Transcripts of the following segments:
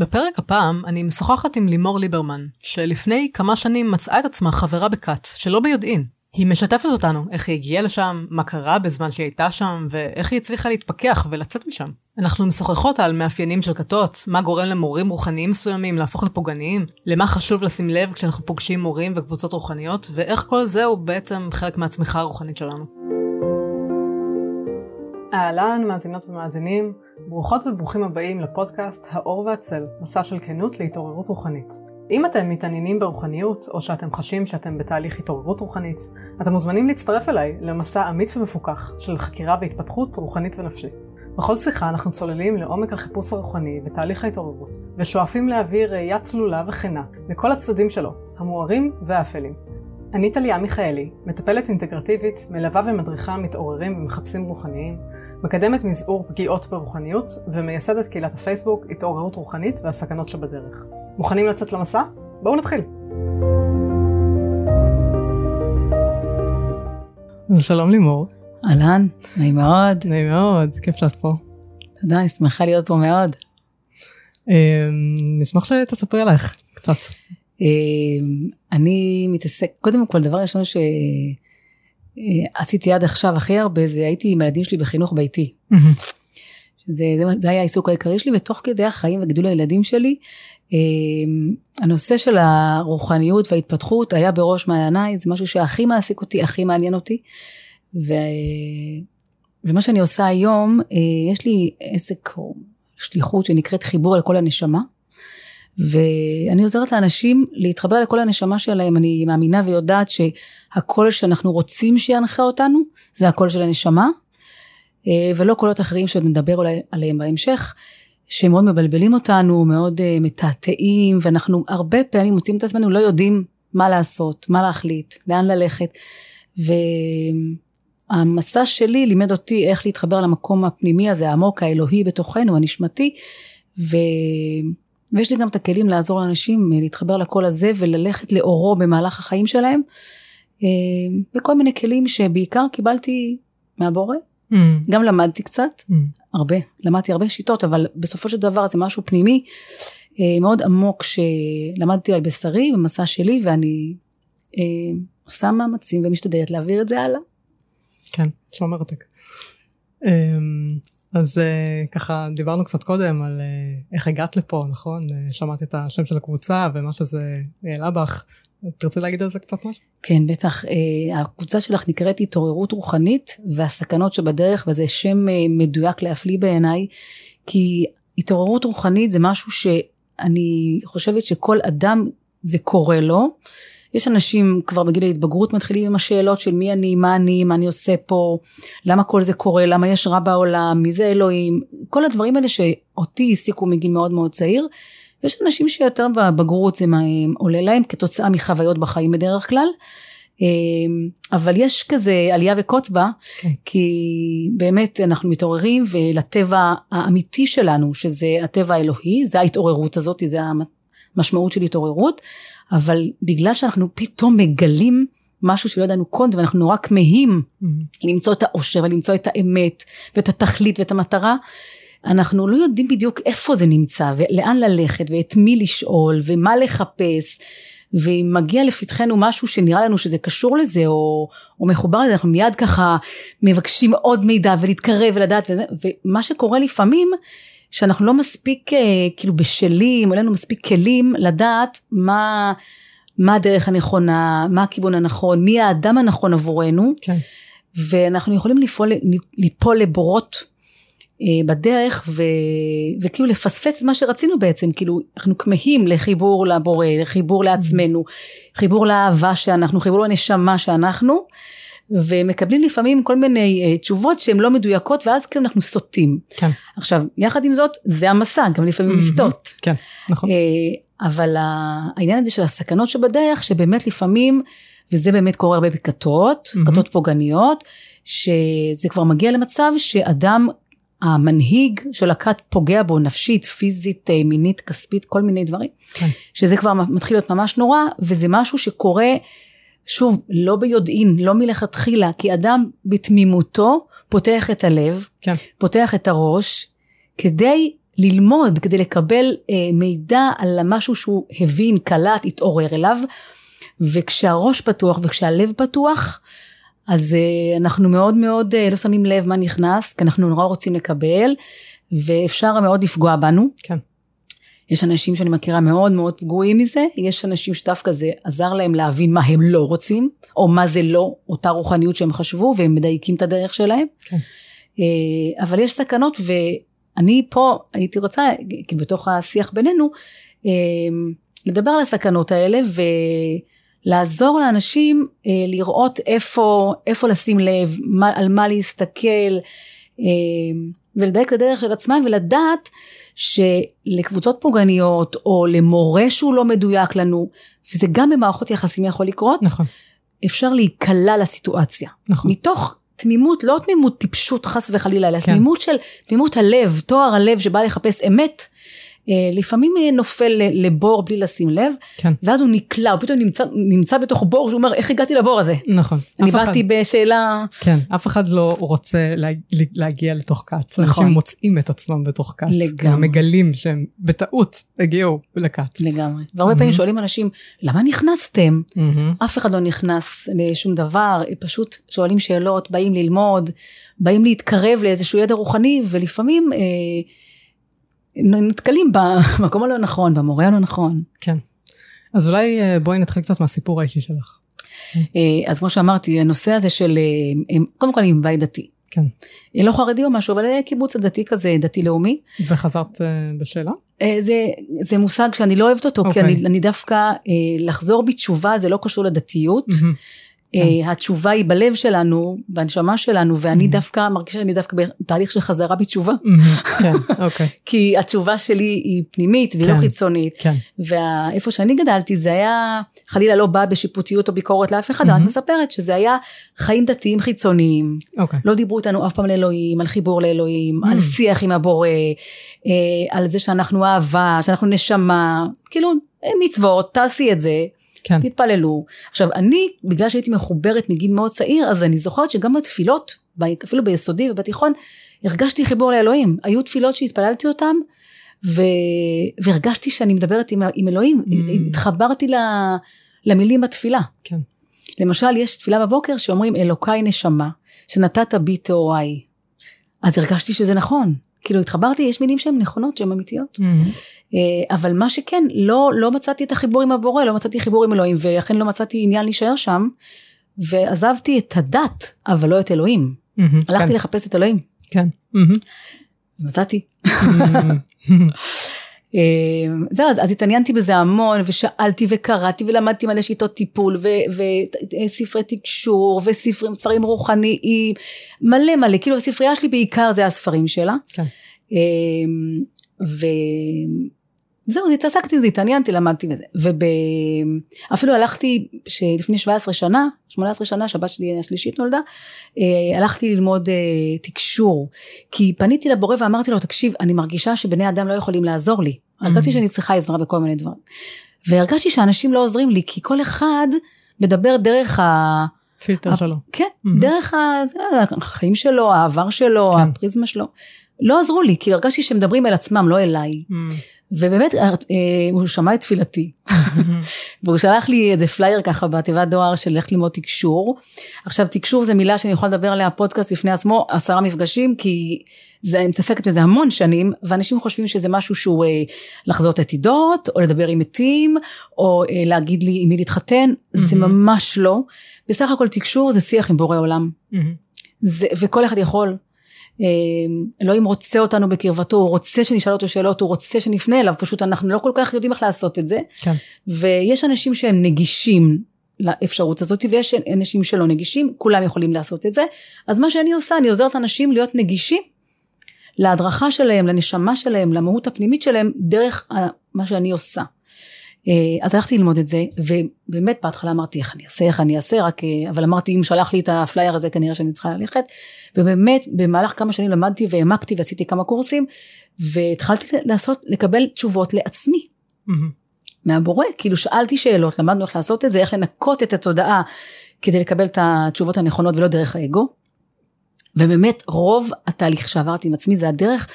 בפרק הפעם אני משוחחת עם לימור ליברמן, שלפני כמה שנים מצאה את עצמה חברה בכת, שלא ביודעין. היא משתפת אותנו איך היא הגיעה לשם, מה קרה בזמן שהיא הייתה שם, ואיך היא הצליחה להתפכח ולצאת משם. אנחנו משוחחות על מאפיינים של כתות, מה גורם למורים רוחניים מסוימים להפוך לפוגעניים, למה חשוב לשים לב כשאנחנו פוגשים מורים וקבוצות רוחניות, ואיך כל זה הוא בעצם חלק מהצמיחה הרוחנית שלנו. אהלן, מאזינות ומאזינים, ברוכות וברוכים הבאים לפודקאסט האור והצל, מסע של כנות להתעוררות רוחנית. אם אתם מתעניינים ברוחניות, או שאתם חשים שאתם בתהליך התעוררות רוחנית, אתם מוזמנים להצטרף אליי למסע אמיץ ומפוקח של חקירה והתפתחות רוחנית ונפשית. בכל שיחה אנחנו צוללים לעומק החיפוש הרוחני ותהליך ההתעוררות, ושואפים להעביר ראייה צלולה וכנה לכל הצדדים שלו, המוארים והאפלים. אני טליה מיכאלי, מטפלת אינטגרטיבית, מלווה ומדריכה מתעוררים ומחפשים רוחניים, מקדמת מזעור פגיעות ברוחניות ומייסדת קהילת הפייסבוק התעוררות רוחנית והסכנות שבדרך. מוכנים לצאת למסע? בואו נתחיל. שלום לימור. אהלן, נעים מאוד. נעים מאוד, כיף שאת פה. תודה, אני שמחה להיות פה מאוד. אמ, נשמח שתספרי עלייך קצת. אמ, אני מתעסק, קודם כל דבר ראשון ש... עשיתי עד עכשיו הכי הרבה זה הייתי עם הילדים שלי בחינוך ביתי. זה, זה, זה היה העיסוק העיקרי שלי ותוך כדי החיים וגידול הילדים שלי אמ, הנושא של הרוחניות וההתפתחות היה בראש מעייניי זה משהו שהכי מעסיק אותי הכי מעניין אותי. ו, ומה שאני עושה היום אה, יש לי עסק או שליחות שנקראת חיבור לכל הנשמה ואני עוזרת לאנשים להתחבר לכל הנשמה שלהם, אני מאמינה ויודעת שהקול שאנחנו רוצים שינחה אותנו, זה הקול של הנשמה, אה, ולא קולות אחרים שעוד נדבר עליהם בהמשך, שהם מאוד מבלבלים אותנו, מאוד אה, מתעתעים, ואנחנו הרבה פעמים מוצאים את עצמנו לא יודעים מה לעשות, מה להחליט, לאן ללכת. והמסע שלי לימד אותי איך להתחבר למקום הפנימי הזה, העמוק, האלוהי בתוכנו, הנשמתי, ו... ויש לי גם את הכלים לעזור לאנשים אה, להתחבר לקול הזה וללכת לאורו במהלך החיים שלהם. וכל אה, מיני כלים שבעיקר קיבלתי מהבורא. Mm. גם למדתי קצת, mm. הרבה, למדתי הרבה שיטות, אבל בסופו של דבר זה משהו פנימי אה, מאוד עמוק שלמדתי על בשרי במסע שלי ואני עושה מאמצים ומשתדלת להעביר את זה הלאה. כן, נשמע מרתק. אז uh, ככה דיברנו קצת קודם על uh, איך הגעת לפה, נכון? Uh, שמעת את השם של הקבוצה ומה שזה העלה בך. תרצה להגיד על זה קצת משהו? כן, בטח. הקבוצה שלך נקראת התעוררות רוחנית והסכנות שבדרך, וזה שם מדויק להפליא בעיניי, כי התעוררות רוחנית זה משהו שאני חושבת שכל אדם זה קורה לו. יש אנשים כבר בגיל ההתבגרות מתחילים עם השאלות של מי אני, מה אני, מה אני עושה פה, למה כל זה קורה, למה יש רע בעולם, מי זה אלוהים, כל הדברים האלה שאותי העסיקו מגיל מאוד מאוד צעיר. יש אנשים שיותר בבגרות זה עולה להם כתוצאה מחוויות בחיים בדרך כלל. אמ, אבל יש כזה עלייה וקוץ בה, okay. כן. כי באמת אנחנו מתעוררים ולטבע האמיתי שלנו, שזה הטבע האלוהי, זה ההתעוררות הזאת, זה המשמעות של התעוררות, אבל בגלל שאנחנו פתאום מגלים משהו שלא ידענו קודם ואנחנו נורא כמהים mm-hmm. למצוא את האושר ולמצוא את האמת ואת התכלית ואת המטרה אנחנו לא יודעים בדיוק איפה זה נמצא ולאן ללכת ואת מי לשאול ומה לחפש ואם מגיע לפתחנו משהו שנראה לנו שזה קשור לזה או, או מחובר לזה אנחנו מיד ככה מבקשים עוד מידע ולהתקרב ולדעת וזה ומה שקורה לפעמים שאנחנו לא מספיק אה, כאילו בשלים, או אין לנו מספיק כלים לדעת מה, מה הדרך הנכונה, מה הכיוון הנכון, מי האדם הנכון עבורנו. כן. ואנחנו יכולים לפעול, ליפול לבורות אה, בדרך ו, וכאילו לפספס את מה שרצינו בעצם, כאילו אנחנו כמהים לחיבור לבורא, לחיבור לעצמנו, חיבור לאהבה שאנחנו, חיבור לנשמה שאנחנו. ומקבלים לפעמים כל מיני uh, תשובות שהן לא מדויקות ואז כאילו אנחנו סוטים. כן. עכשיו יחד עם זאת זה המסע גם לפעמים לסטות. כן נכון. Uh, אבל העניין הזה של הסכנות שבדרך שבאמת לפעמים וזה באמת קורה הרבה בכתות, כתות פוגעניות, שזה כבר מגיע למצב שאדם המנהיג של הכת פוגע בו נפשית, פיזית, אה, מינית, כספית, כל מיני דברים, כן. שזה כבר מתחיל להיות ממש נורא, וזה משהו שקורה שוב, לא ביודעין, לא מלכתחילה, כי אדם בתמימותו פותח את הלב, כן. פותח את הראש, כדי ללמוד, כדי לקבל אה, מידע על משהו שהוא הבין, קלט, התעורר אליו. וכשהראש פתוח וכשהלב פתוח, אז אה, אנחנו מאוד מאוד אה, לא שמים לב מה נכנס, כי אנחנו נורא רוצים לקבל, ואפשר מאוד לפגוע בנו. כן. יש אנשים שאני מכירה מאוד מאוד פגועים מזה, יש אנשים שדווקא זה עזר להם להבין מה הם לא רוצים, או מה זה לא אותה רוחניות שהם חשבו, והם מדייקים את הדרך שלהם. כן. אה, אבל יש סכנות, ואני פה הייתי רוצה, כי בתוך השיח בינינו, לדבר על הסכנות האלה, ו... לעזור לאנשים אה, לראות איפה, איפה לשים לב, מה, על מה להסתכל, אה, ולדייק את הדרך של עצמם ולדעת שלקבוצות פוגעניות או למורה שהוא לא מדויק לנו, וזה גם במערכות יחסים יכול לקרות, נכון. אפשר להיקלע לסיטואציה. נכון. מתוך תמימות, לא תמימות טיפשות חס וחלילה, אלא כן. תמימות של, תמימות הלב, טוהר הלב שבא לחפש אמת. אה, לפעמים נופל לבור בלי לשים לב, כן. ואז הוא נקלע, הוא פתאום נמצא, נמצא בתוך בור, שהוא אומר, איך הגעתי לבור הזה? נכון. אני אף אחד- באתי בשאלה, כן, אף אחד לא רוצה לה, להגיע לתוך כת. נכון. אנשים מוצאים את עצמם בתוך כת. לגמרי. הם מגלים שהם בטעות הגיעו לכת. לגמרי. והרבה פעמים שואלים אנשים, למה נכנסתם? מהמם. אף אחד לא נכנס לשום דבר, פשוט שואלים שאלות, באים ללמוד, באים להתקרב לאיזשהו ידע רוחני, ולפעמים אה, נתקלים במקום הלא נכון, במורה הלא נכון. כן. אז אולי אה, בואי נתחיל קצת מהסיפור האישי שלך. אה, אז כמו שאמרתי, הנושא הזה של, אה, קודם כל אני מבית דתי. כן. לא חרדי או משהו, אבל קיבוץ הדתי כזה, דתי-לאומי. וחזרת בשאלה? זה, זה מושג שאני לא אוהבת אותו, okay. כי אוקיי. אני, אני דווקא, לחזור בתשובה זה לא קשור לדתיות. מהמם. אה, התשובה היא בלב שלנו, בנשמה שלנו, ואני Mhm. דווקא מרגישה שאני דווקא בתהליך של חזרה בתשובה. מהמם. כן, אוקיי. כי התשובה שלי היא פנימית והיא לא כן. חיצונית. כן. ואיפה שאני גדלתי זה היה, חלילה לא בא בשיפוטיות או ביקורת לאף אחד, רק Mhm. מספרת שזה היה חיים דתיים חיצוניים. אוקיי. לא דיברו איתנו אף פעם על אלוהים, על חיבור לאלוהים. על שיח עם הבורא, אה, על זה שאנחנו אהבה, שאנחנו נשמה, כאילו אה, מצוות, תעשי את זה, כן. תתפללו. עכשיו אני, בגלל שהייתי מחוברת מגיל מאוד צעיר, אז אני זוכרת שגם בתפילות, אפילו ביסודי ובתיכון, הרגשתי חיבור לאלוהים. היו תפילות שהתפללתי אותן, ו... והרגשתי שאני מדברת עם, עם אלוהים, Mm. התחברתי ל... למילים בתפילה. כן. למשל, יש תפילה בבוקר שאומרים אלוקיי נשמה, שנתת בי טהוריי. אז הרגשתי שזה נכון. כאילו התחברתי, יש מילים שהן נכונות, שהן אמיתיות. מהמם. אה, אבל מה שכן, לא, לא מצאתי את החיבור עם הבורא, לא מצאתי חיבור עם אלוהים, ולכן לא מצאתי עניין להישאר שם, ועזבתי את הדת, אבל לא את אלוהים. מהמם. הלכתי כן. לחפש את אלוהים, כן. מהמם. ומצאתי. אה, זהו, אז, אז התעניינתי בזה המון, ושאלתי וקראתי ולמדתי מלא שיטות טיפול, וספרי תקשור, וספרים רוחניים, מלא מלא, כאילו הספרייה שלי בעיקר זה הספרים שלה. כן. אמ, וזהו, אז התעסקתי עם זה, התעניינתי, למדתי בזה. ואפילו הלכתי, שלפני 17 שנה, 18 שנה, שהבת שלי השלישית נולדה, אה, הלכתי ללמוד אה, תקשור. כי פניתי לבורא ואמרתי לו, תקשיב, אני מרגישה שבני אדם לא יכולים לעזור לי. הרגשתי שאני צריכה עזרה בכל מיני דברים. והרגשתי שאנשים לא עוזרים לי, כי כל אחד מדבר דרך ה... פילטר שלו. כן, Mhm. דרך החיים שלו, העבר שלו, כן. הפריזמה שלו. לא עזרו לי, כי הרגשתי שהם מדברים אל עצמם, לא אליי. ובאמת, אה, הוא שמע את תפילתי. והוא שלח לי איזה פלייר ככה בתיבת דואר של ללכת ללמוד תקשור. עכשיו תקשור זה מילה שאני יכולה לדבר עליה פודקאסט בפני עצמו, עשרה מפגשים, כי זה, אני מתעסקת בזה המון שנים, ואנשים חושבים שזה משהו שהוא אה, לחזות עתידות, או לדבר עם מתים, או אה, להגיד לי עם מי להתחתן, זה. ממש לא. בסך הכל תקשור זה שיח עם בורא עולם. זה, וכל אחד יכול. אה, אלוהים רוצה אותנו בקרבתו, הוא רוצה שנשאל אותו שאלות, הוא רוצה שנפנה אליו, פשוט אנחנו לא כל כך יודעים איך לעשות את זה. כן. ויש אנשים שהם נגישים לאפשרות הזאת, ויש אנשים שלא נגישים, כולם יכולים לעשות את זה. אז מה שאני עושה, אני עוזרת לאנשים להיות נגישים להדרכה שלהם, לנשמה שלהם, למהות הפנימית שלהם, דרך מה שאני עושה. אה, אז הלכתי ללמוד את זה, ובאמת בהתחלה אמרתי איך אני אעשה, איך אני אעשה, רק, אה, אבל אמרתי אם שלח לי את הפלייר הזה כנראה שאני צריכה ללכת, ובאמת במהלך כמה שנים למדתי והעמקתי ועשיתי כמה קורסים, והתחלתי לעשות, לקבל תשובות לעצמי. מהמם. מהבורא, כאילו שאלתי שאלות, למדנו איך לעשות את זה, איך לנקות את התודעה כדי לקבל את התשובות הנכונות ולא דרך האגו. ובאמת רוב התהליך שעברתי עם עצמי זה הדרך,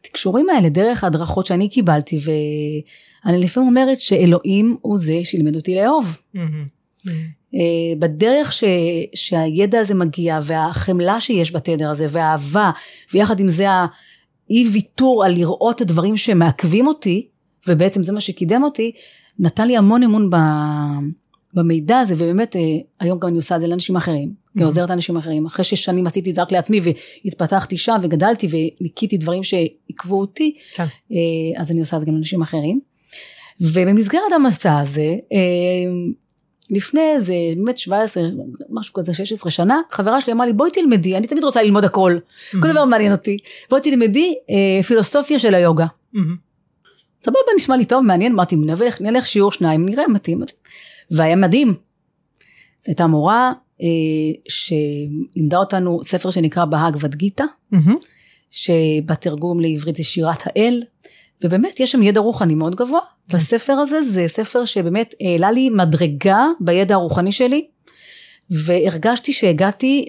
הכישורים האלה דרך הדרכות שאני קיבלתי, ואני לפעמים אומרת שאלוהים הוא זה שלימד אותי לאהוב. אה, בדרך ש, שהידע הזה מגיע והחמלה שיש בתדר הזה והאהבה ויחד עם זה האי ויתור על לראות את הדברים שמעכבים אותי ובעצם זה מה שקידם אותי נתן לי המון אמון ב, במידע הזה ובאמת אה, היום גם אני עושה את זה לאנשים אחרים mm-hmm. כעוזרת לאנשים אחרים אחרי שש שנים עשיתי את זה רק לעצמי והתפתחתי שם וגדלתי וניקיתי דברים שעיכבו אותי כן. אה, אז אני עושה את זה גם לאנשים אחרים ובמסגרת המסע הזה לפני איזה באמת 17 משהו כזה 16 שנה חברה שלי אמרה לי בואי תלמדי אני תמיד רוצה ללמוד הכל mm-hmm. כל דבר מעניין אותי בואי תלמדי אה, פילוסופיה של היוגה. Mm-hmm. סבבה נשמע לי טוב מעניין אמרתי נלך, נלך שיעור שניים נראה מתאים והיה מדהים. זו הייתה מורה אה, שלימדה אותנו ספר שנקרא בהאג ודגיתא mm-hmm. שבתרגום לעברית זה שירת האל ובאמת יש שם ידע רוחני מאוד גבוה. בספר הזה זה ספר שבאמת העלה לי מדרגה בידע הרוחני שלי, והרגשתי שהגעתי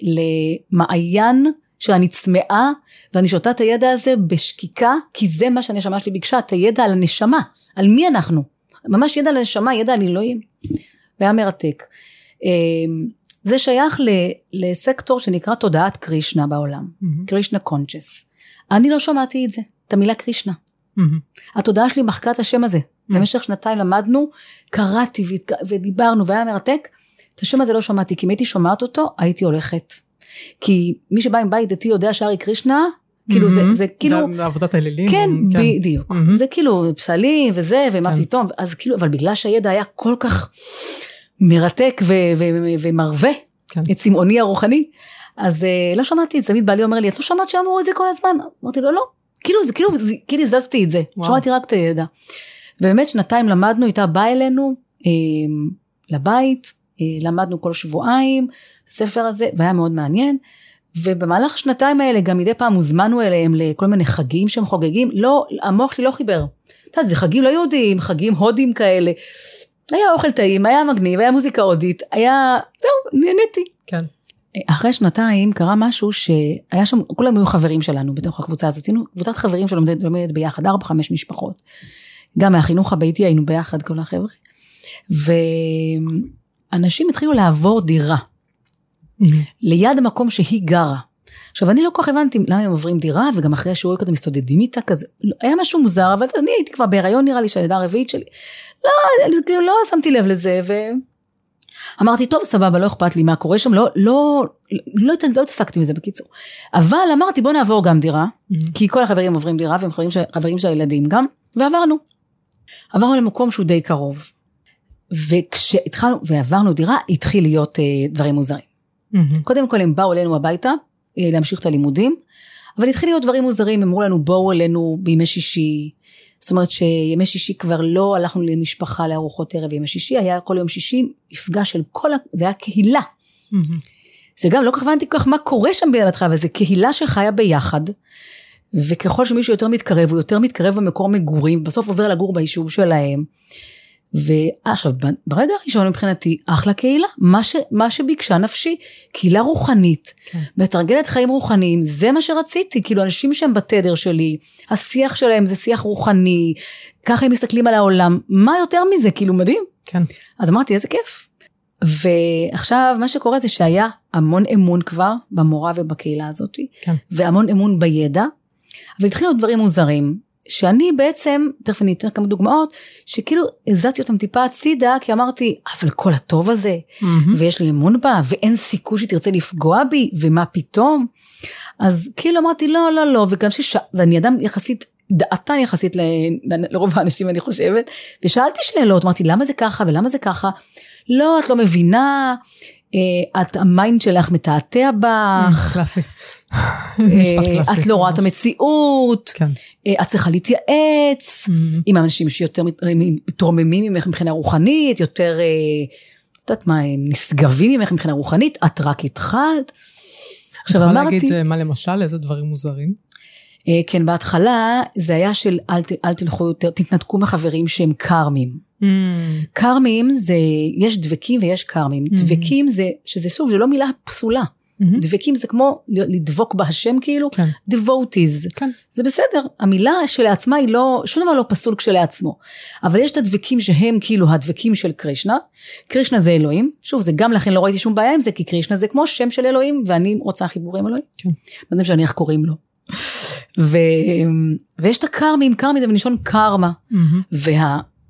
למעיין שאני צמאה, ואני שותה את הידע הזה בשקיקה, כי זה מה שהנשמה שלי ביקשה, את הידע על הנשמה, על מי אנחנו. ממש ידע על הנשמה, ידע על אלוהים. והיה מרתק. אמ, זה שייך לסקטור שנקרא תודעת קרישנה בעולם, mm-hmm. קרישנה קונצ'ס. אני לא שמעתי את זה, את המילה קרישנה. Mm-hmm. התודעה שלי מחקה את השם הזה. Mm-hmm. במשך שנתיים למדנו, קראתי ודיברנו והיה מרתק. את השם הזה לא שמעתי, כי אם הייתי שומעת אותו, הייתי הולכת. כי מי שבא עם בית דתי יודע שארי קרישנה, כאילו mm-hmm. זה, זה כאילו... זה עבודת האלילים. כן, כן, בדיוק. Mm-hmm. זה כאילו פסלים וזה, ומה כן. פתאום, אז כאילו, אבל בגלל שהידע היה כל כך מרתק ו- ו- ומרווה כן. את צמאוני הרוחני, אז uh, לא שמעתי תמיד בעלי אומר לי, את לא שמעת שאמרו את זה כל הזמן? אמרתי לו, לא. כאילו זה כאילו, זה, כאילו זזתי את זה, וואו. שמעתי רק את הידע. ובאמת שנתיים למדנו, איתה באה אלינו אה, לבית, אה, למדנו כל שבועיים הספר הזה, והיה מאוד מעניין. ובמהלך השנתיים האלה גם מדי פעם הוזמנו אליהם לכל מיני חגים שהם חוגגים, לא, המוח שלי לא חיבר. אתה יודע, זה חגים לא יהודיים, חגים הודים כאלה. היה אוכל טעים, היה מגניב, היה מוזיקה הודית, היה, זהו, נהניתי. כן. אחרי שנתיים קרה משהו שהיה שם, כולם היו חברים שלנו בתוך הקבוצה הזאת, היינו קבוצת חברים שלומדת ביחד, ארבע, חמש משפחות. גם מהחינוך הביתי היינו ביחד כל החבר'ה. ואנשים התחילו לעבור דירה. ליד המקום שהיא גרה. עכשיו אני לא כל כך הבנתי למה הם עוברים דירה וגם אחרי השיעור כזה מסתודדים איתה כזה לא, היה משהו מוזר אבל אני הייתי כבר בהיריון נראה לי של הלידה הרביעית שלי לא, כאילו לא שמתי לב לזה אמרתי, טוב, סבבה, לא אכפת לי מה קורה שם, לא, לא, לא, לא התעסקתי מזה בקיצור. אבל אמרתי, בוא נעבור גם דירה, mm-hmm. כי כל החברים עוברים דירה, והם חברים, חברים של הילדים גם, ועברנו. עברנו למקום שהוא די קרוב. וכשהתחלנו, ועברנו דירה, התחיל להיות אה, דברים מוזרים. Mm-hmm. קודם כל הם באו אלינו הביתה, אה, להמשיך את הלימודים, אבל התחיל להיות דברים מוזרים, אמרו לנו, בואו אלינו בימי שישי, זאת אומרת שימי שישי כבר לא הלכנו למשפחה לארוחות ערב ימי שישי, היה כל יום שישי מפגש של כל, ה... זה היה קהילה. Mm-hmm. זה גם לא כל כך הבנתי כל כך מה קורה שם בהתחלה, אבל זה קהילה שחיה ביחד. וככל שמישהו יותר מתקרב, הוא יותר מתקרב במקור מגורים, בסוף עובר לגור ביישוב שלהם. ועכשיו, ברגע הראשון מבחינתי, אחלה קהילה, מה, ש, מה שביקשה נפשי, קהילה רוחנית, כן. מתרגלת חיים רוחניים, זה מה שרציתי, כאילו אנשים שהם בתדר שלי, השיח שלהם זה שיח רוחני, ככה הם מסתכלים על העולם, מה יותר מזה, כאילו מדהים. כן. אז אמרתי, איזה כיף. ועכשיו, מה שקורה זה שהיה המון אמון כבר במורה ובקהילה הזאת, כן. והמון אמון בידע, אבל התחילו דברים מוזרים. שאני בעצם, תכף אני אתן כמה דוגמאות, שכאילו הזזתי אותם טיפה הצידה, כי אמרתי, אבל כל הטוב הזה, mm-hmm. ויש לי אמון בה, ואין סיכוי שתרצה לפגוע בי, ומה פתאום? אז כאילו אמרתי, לא, לא, לא, וגם שש... ואני אדם יחסית, דעתן יחסית ל... לרוב האנשים, אני חושבת, ושאלתי שאלות, אמרתי, למה זה ככה ולמה זה ככה? לא, את לא מבינה, את ה mind שלך מתעתע בך. קלאסי. אה, את לא רואה את המציאות. כן. אה, את צריכה להתייעץ mm-hmm. עם אנשים שיותר מתרוממים ממך מבחינה רוחנית, יותר, את יודעת מה, הם נשגבים ממך מבחינה רוחנית, את רק התחלת. עכשיו אמרתי... את יכולה להגיד מה למשל, איזה דברים מוזרים? כן, בהתחלה זה היה של אל, אל תלכו יותר, תתנתקו מחברים שהם קרמים. Mm. כרמים זה, יש דבקים ויש כרמים. Mm. דבקים זה, שזה סוג, זה לא מילה פסולה. מהמם. דבקים זה כמו לדבוק בהשם כאילו, כן. devotees. כן. זה בסדר, המילה שלעצמה היא לא, שום דבר לא פסול כשלעצמו. אבל יש את הדבקים שהם כאילו הדבקים של קרישנה. קרישנה זה אלוהים. שוב, זה גם לכן לא ראיתי שום בעיה עם זה, כי קרישנה זה כמו שם של אלוהים, ואני רוצה חיבור עם אלוהים. כן. לא שאני איך קוראים לו. ו... ויש את הקרמים, קרמי זה מלשון קרמה. מהמם.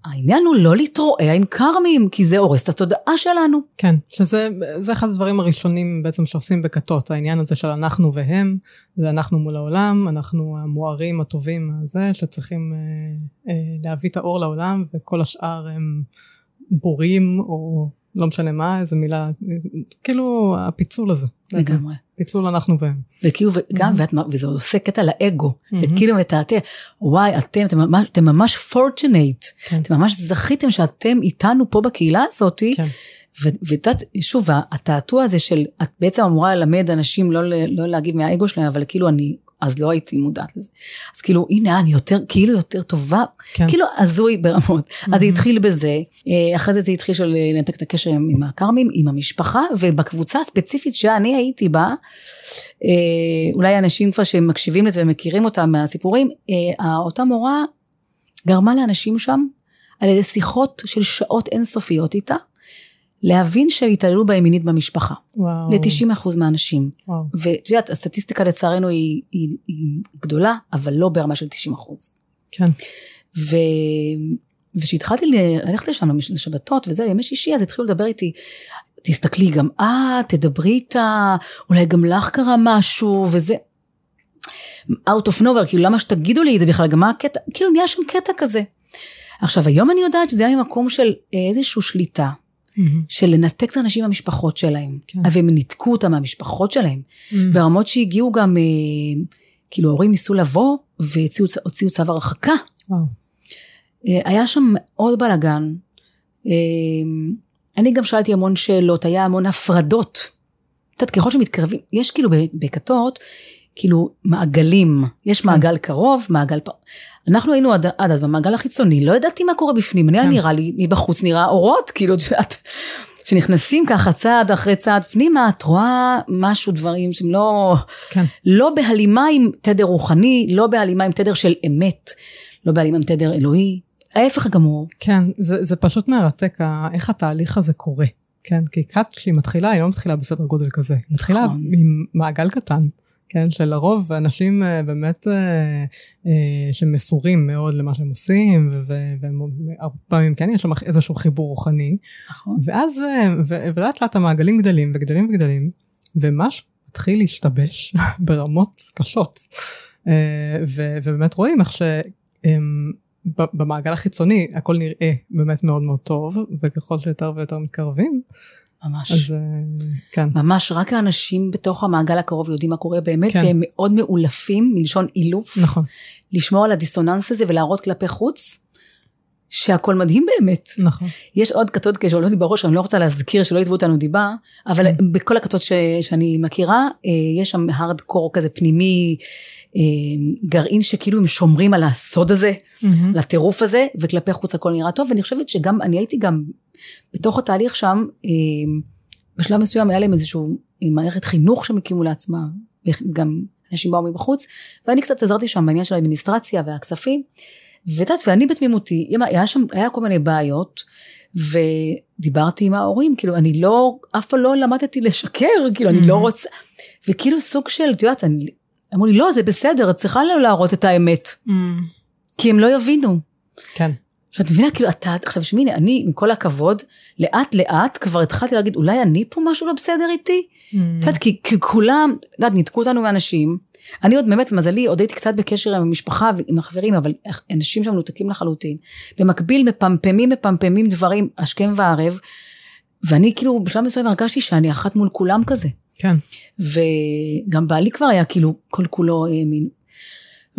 והעניין הוא לא להתרועע עם קרמים, כי זה הורס את התודעה שלנו. כן, שזה זה אחד הדברים הראשונים בעצם שעושים בכתות, העניין הזה של אנחנו והם, זה אנחנו מול העולם, אנחנו המוארים הטובים הזה, שצריכים אה, אה, להביא את האור לעולם, וכל השאר הם בורים, או לא משנה מה, איזה מילה, אה, כאילו הפיצול הזה. לגמרי. פיצול אנחנו והם. וכאילו, וגם, ואת, וזה עושה קטע לאגו, זה מהמם. כאילו מתעתע, וואי, אתם, אתם ממש, אתם ממש fortunate, כן. אתם ממש זכיתם שאתם איתנו פה בקהילה הזאתי, כן. ואת יודעת, שוב, התעתוע הזה של, את בעצם אמורה ללמד אנשים לא, לא להגיב מהאגו שלהם, אבל כאילו אני, אז לא הייתי מודעת לזה. אז כאילו, הנה, אני יותר, כאילו יותר טובה, כן. כאילו הזוי ברמות. אז זה. התחיל בזה, אה, אחרי זה זה התחיל של אה, לנתק את הקשר עם הכרמים, עם המשפחה, ובקבוצה הספציפית שאני הייתי בה, אה, אולי אנשים כבר שמקשיבים לזה ומכירים אותה מהסיפורים, אותה מורה גרמה לאנשים שם, על ידי שיחות של שעות אינסופיות איתה, להבין שהתעללו בהם מינית במשפחה, וואו. ל-90% מהאנשים. וואו. ואת יודעת, הסטטיסטיקה לצערנו היא, היא, היא גדולה, אבל לא ברמה של 90%. כן. ו... וכשהתחלתי ללכת לשם לשבתות וזה, ימי שישי, אז התחילו לדבר איתי, תסתכלי גם את, תדברי איתה, אולי גם לך קרה משהו, וזה. out of nowhere, כאילו למה שתגידו לי את זה בכלל, גם מה הקטע, כאילו נהיה שם קטע כזה. עכשיו היום אני יודעת שזה היה ממקום של איזושהי שליטה, מהמם. של לנתק את האנשים מהמשפחות שלהם, כן. והם ניתקו אותם מהמשפחות שלהם, מהמם. ברמות שהגיעו גם, אה, כאילו ההורים ניסו לבוא והוציאו הוציאו צו הרחקה. וואו. אה, היה שם מאוד בלאגן. אה, אני גם שאלתי המון שאלות, היה המון הפרדות. את יודעת, ככל שמתקרבים, יש כאילו בכתות, כאילו מעגלים. יש מעגל קרוב, מעגל פר... אנחנו היינו עד, עד אז במעגל החיצוני, לא ידעתי מה קורה בפנים, אני כן. נראה לי, מבחוץ נראה אורות, כאילו, את יודעת, כשנכנסים ככה צעד אחרי צעד פנימה, את רואה משהו, דברים שהם לא, כן. לא בהלימה עם תדר רוחני, לא בהלימה עם תדר של אמת, לא בהלימה עם תדר אלוהי, ההפך הגמור. כן, זה, זה פשוט מרתק איך התהליך הזה קורה. כן, כי כת כשהיא מתחילה, היא לא מתחילה בסדר גודל כזה. היא מתחילה נכון. עם מעגל קטן, כן, שלרוב אנשים אה, באמת אה, אה, שמסורים מאוד למה שהם עושים, והרבה פעמים כן יש שם איזשהו חיבור רוחני, נכון. ואז, ולאט לאט המעגלים גדלים וגדלים וגדלים, ומשהו מתחיל להשתבש ברמות קשות. ו- ובאמת רואים איך ש... במעגל החיצוני הכל נראה באמת מאוד מאוד טוב, וככל שיותר ויותר מתקרבים, ממש. אז אה, כן, ממש רק האנשים בתוך המעגל הקרוב יודעים מה קורה באמת, כן. והם מאוד מאולפים, מלשון אילוף, נכון, לשמור על הדיסוננס הזה ולהראות כלפי חוץ, שהכל מדהים באמת. נכון, יש עוד כתות שעולות לי בראש, אני לא רוצה להזכיר שלא יתבעו אותנו דיבה, אבל כן. בכל הכתות ש, שאני מכירה, אה, יש שם הארד קור כזה פנימי, אה, גרעין שכאילו הם שומרים על הסוד הזה, מהמם. לטירוף הזה, וכלפי חוץ הכל נראה טוב, ואני חושבת שגם, אני הייתי גם בתוך התהליך שם, אה, בשלב מסוים היה להם איזשהו אה, מערכת חינוך שהם הקימו לעצמם, וגם אנשים באו מבחוץ, ואני קצת עזרתי שם בעניין של האדמיניסטרציה והכספים, ואת יודעת, ואני בתמימותי, היה שם, היה כל מיני בעיות, ודיברתי עם ההורים, כאילו, אני לא, אף פעם לא למדתי לשקר, כאילו, אני לא Mhm. רוצה, וכאילו סוג של, את יודעת, אני- אמרו לי, לא, זה בסדר, את צריכה לא להראות את האמת, מהמם. כי הם לא יבינו. כן, שאת מבינה, כאילו, אתה, עכשיו שמיני, אני, עם כל הכבוד, לאט לאט כבר התחלתי להגיד, אולי אני פה משהו לא בסדר איתי? מהמם. את יודעת, כי, כי כולם, את יודעת, ניתקו אותנו מאנשים. אני עוד באמת, למזלי, עוד הייתי קצת בקשר עם המשפחה ועם החברים, אבל אנשים שם מנותקים לחלוטין. במקביל, מפמפמים, מפמפמים דברים השכם והערב, ואני כאילו, בשלב מסוים הרגשתי שאני אחת מול כולם כזה. כן, וגם בעלי כבר היה כאילו כל כולו אה, מין.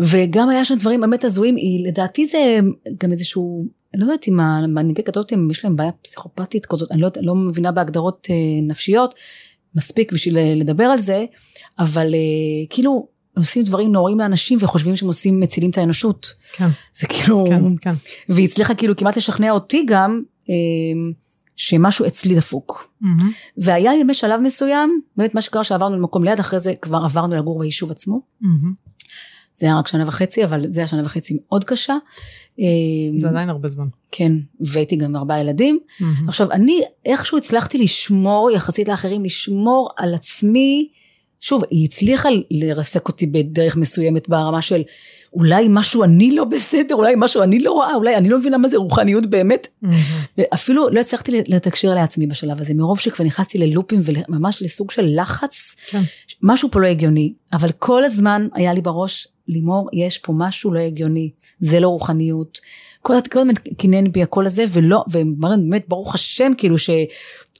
וגם היה שם דברים באמת הזויים, היא- לדעתי זה גם איזשהו, אני לא יודעת אם המנהיגי כתות אם יש להם בעיה פסיכופתית כזאת, אני לא, לא מבינה בהגדרות אה, נפשיות, מספיק בשביל אה, לדבר על זה, אבל אה, כאילו עושים דברים נוראים לאנשים וחושבים שהם עושים, מצילים את האנושות. כן, זה כאילו, כן, כן, והיא הצליחה כאילו כמעט לשכנע אותי גם, אה, שמשהו אצלי דפוק. מהמם. והיה באמת שלב מסוים, באמת מה שקרה שעברנו למקום ליד, אחרי זה כבר עברנו לגור ביישוב עצמו. מהמם. זה היה רק שנה וחצי, אבל זה היה שנה וחצי מאוד קשה. אה, זה עדיין הרבה זמן. כן, והייתי גם עם ארבעה ילדים. מהמם. עכשיו, אני איכשהו הצלחתי לשמור, יחסית לאחרים, לשמור על עצמי. שוב, היא הצליחה לרסק אותי בדרך מסוימת ברמה של אולי משהו אני לא בסדר, אולי משהו אני לא רואה, אולי אני לא מבינה מה זה רוחניות באמת. מהמם. ואפילו לא הצלחתי לתקשר לעצמי בשלב הזה, מרוב שכבר נכנסתי ללופים וממש לסוג של לחץ, כן. משהו פה לא הגיוני. אבל כל הזמן היה לי בראש, לימור, יש פה משהו לא הגיוני, זה לא רוחניות. כל הזמן קינן בי הקול הזה, ולא, ובאמת, ברוך השם, כאילו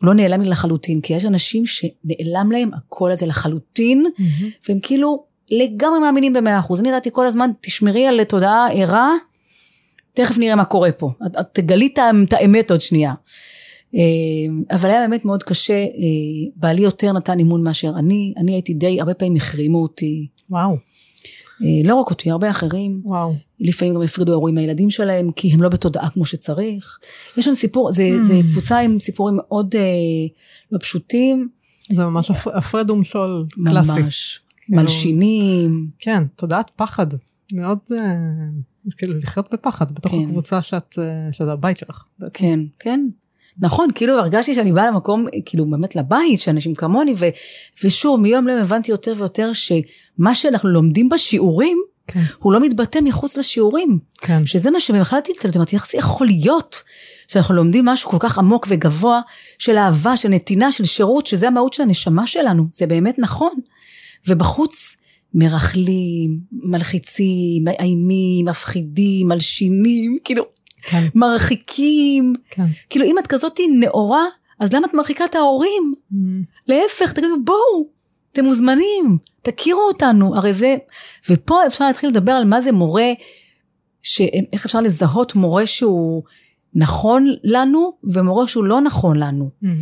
שהוא לא נעלם לי לחלוטין, כי יש אנשים שנעלם להם הקול הזה לחלוטין, מהמם. והם כאילו לגמרי מאמינים במאה אחוז. אני ידעתי כל הזמן, תשמרי על תודעה ערה, תכף נראה מה קורה פה. את, את תגלי את האמת עוד שנייה. אה, אבל היה באמת מאוד קשה, אה, בעלי יותר נתן אימון מאשר אני, אני הייתי די, הרבה פעמים החרימו אותי, וואו, לא רק אותי, הרבה אחרים, וואו. לפעמים גם הפרידו אירועים מהילדים שלהם, כי הם לא בתודעה כמו שצריך. יש שם סיפור, זה, Mm. זה קבוצה עם סיפורים מאוד אה, לא פשוטים, זה ממש הפ- הפרד ומשול קלאסי. ממש, כאילו- מלשינים, כן, תודעת פחד. מאוד, אה, כאילו לחיות בפחד בתוך כן. הקבוצה שאת, אה, שזה הבית שלך. בעצם. כן, כן. נכון, כאילו הרגשתי שאני באה למקום, כאילו באמת לבית, שאנשים כמוני, ו, ושוב, מיום ליום הבנתי יותר ויותר שמה שאנחנו לומדים בשיעורים, כן. הוא לא מתבטא מחוץ לשיעורים. כן. שזה מה שבכלל טלטל אותי, איך זה יכול להיות שאנחנו לומדים משהו כל כך עמוק וגבוה של אהבה, של נתינה, של שירות, שזה המהות של הנשמה שלנו, זה באמת נכון. ובחוץ מרכלים, מלחיצים, מאיימים, מפחידים, מלשינים, כאילו כן. מרחיקים. כן. כאילו אם את כזאת נאורה, אז למה את מרחיקה את ההורים? מהמם. להפך, תגידו בואו, אתם מוזמנים, תכירו אותנו, הרי זה, ופה אפשר להתחיל לדבר על מה זה מורה, ש... איך אפשר לזהות מורה שהוא נכון לנו, ומורה שהוא לא נכון לנו. מהמם.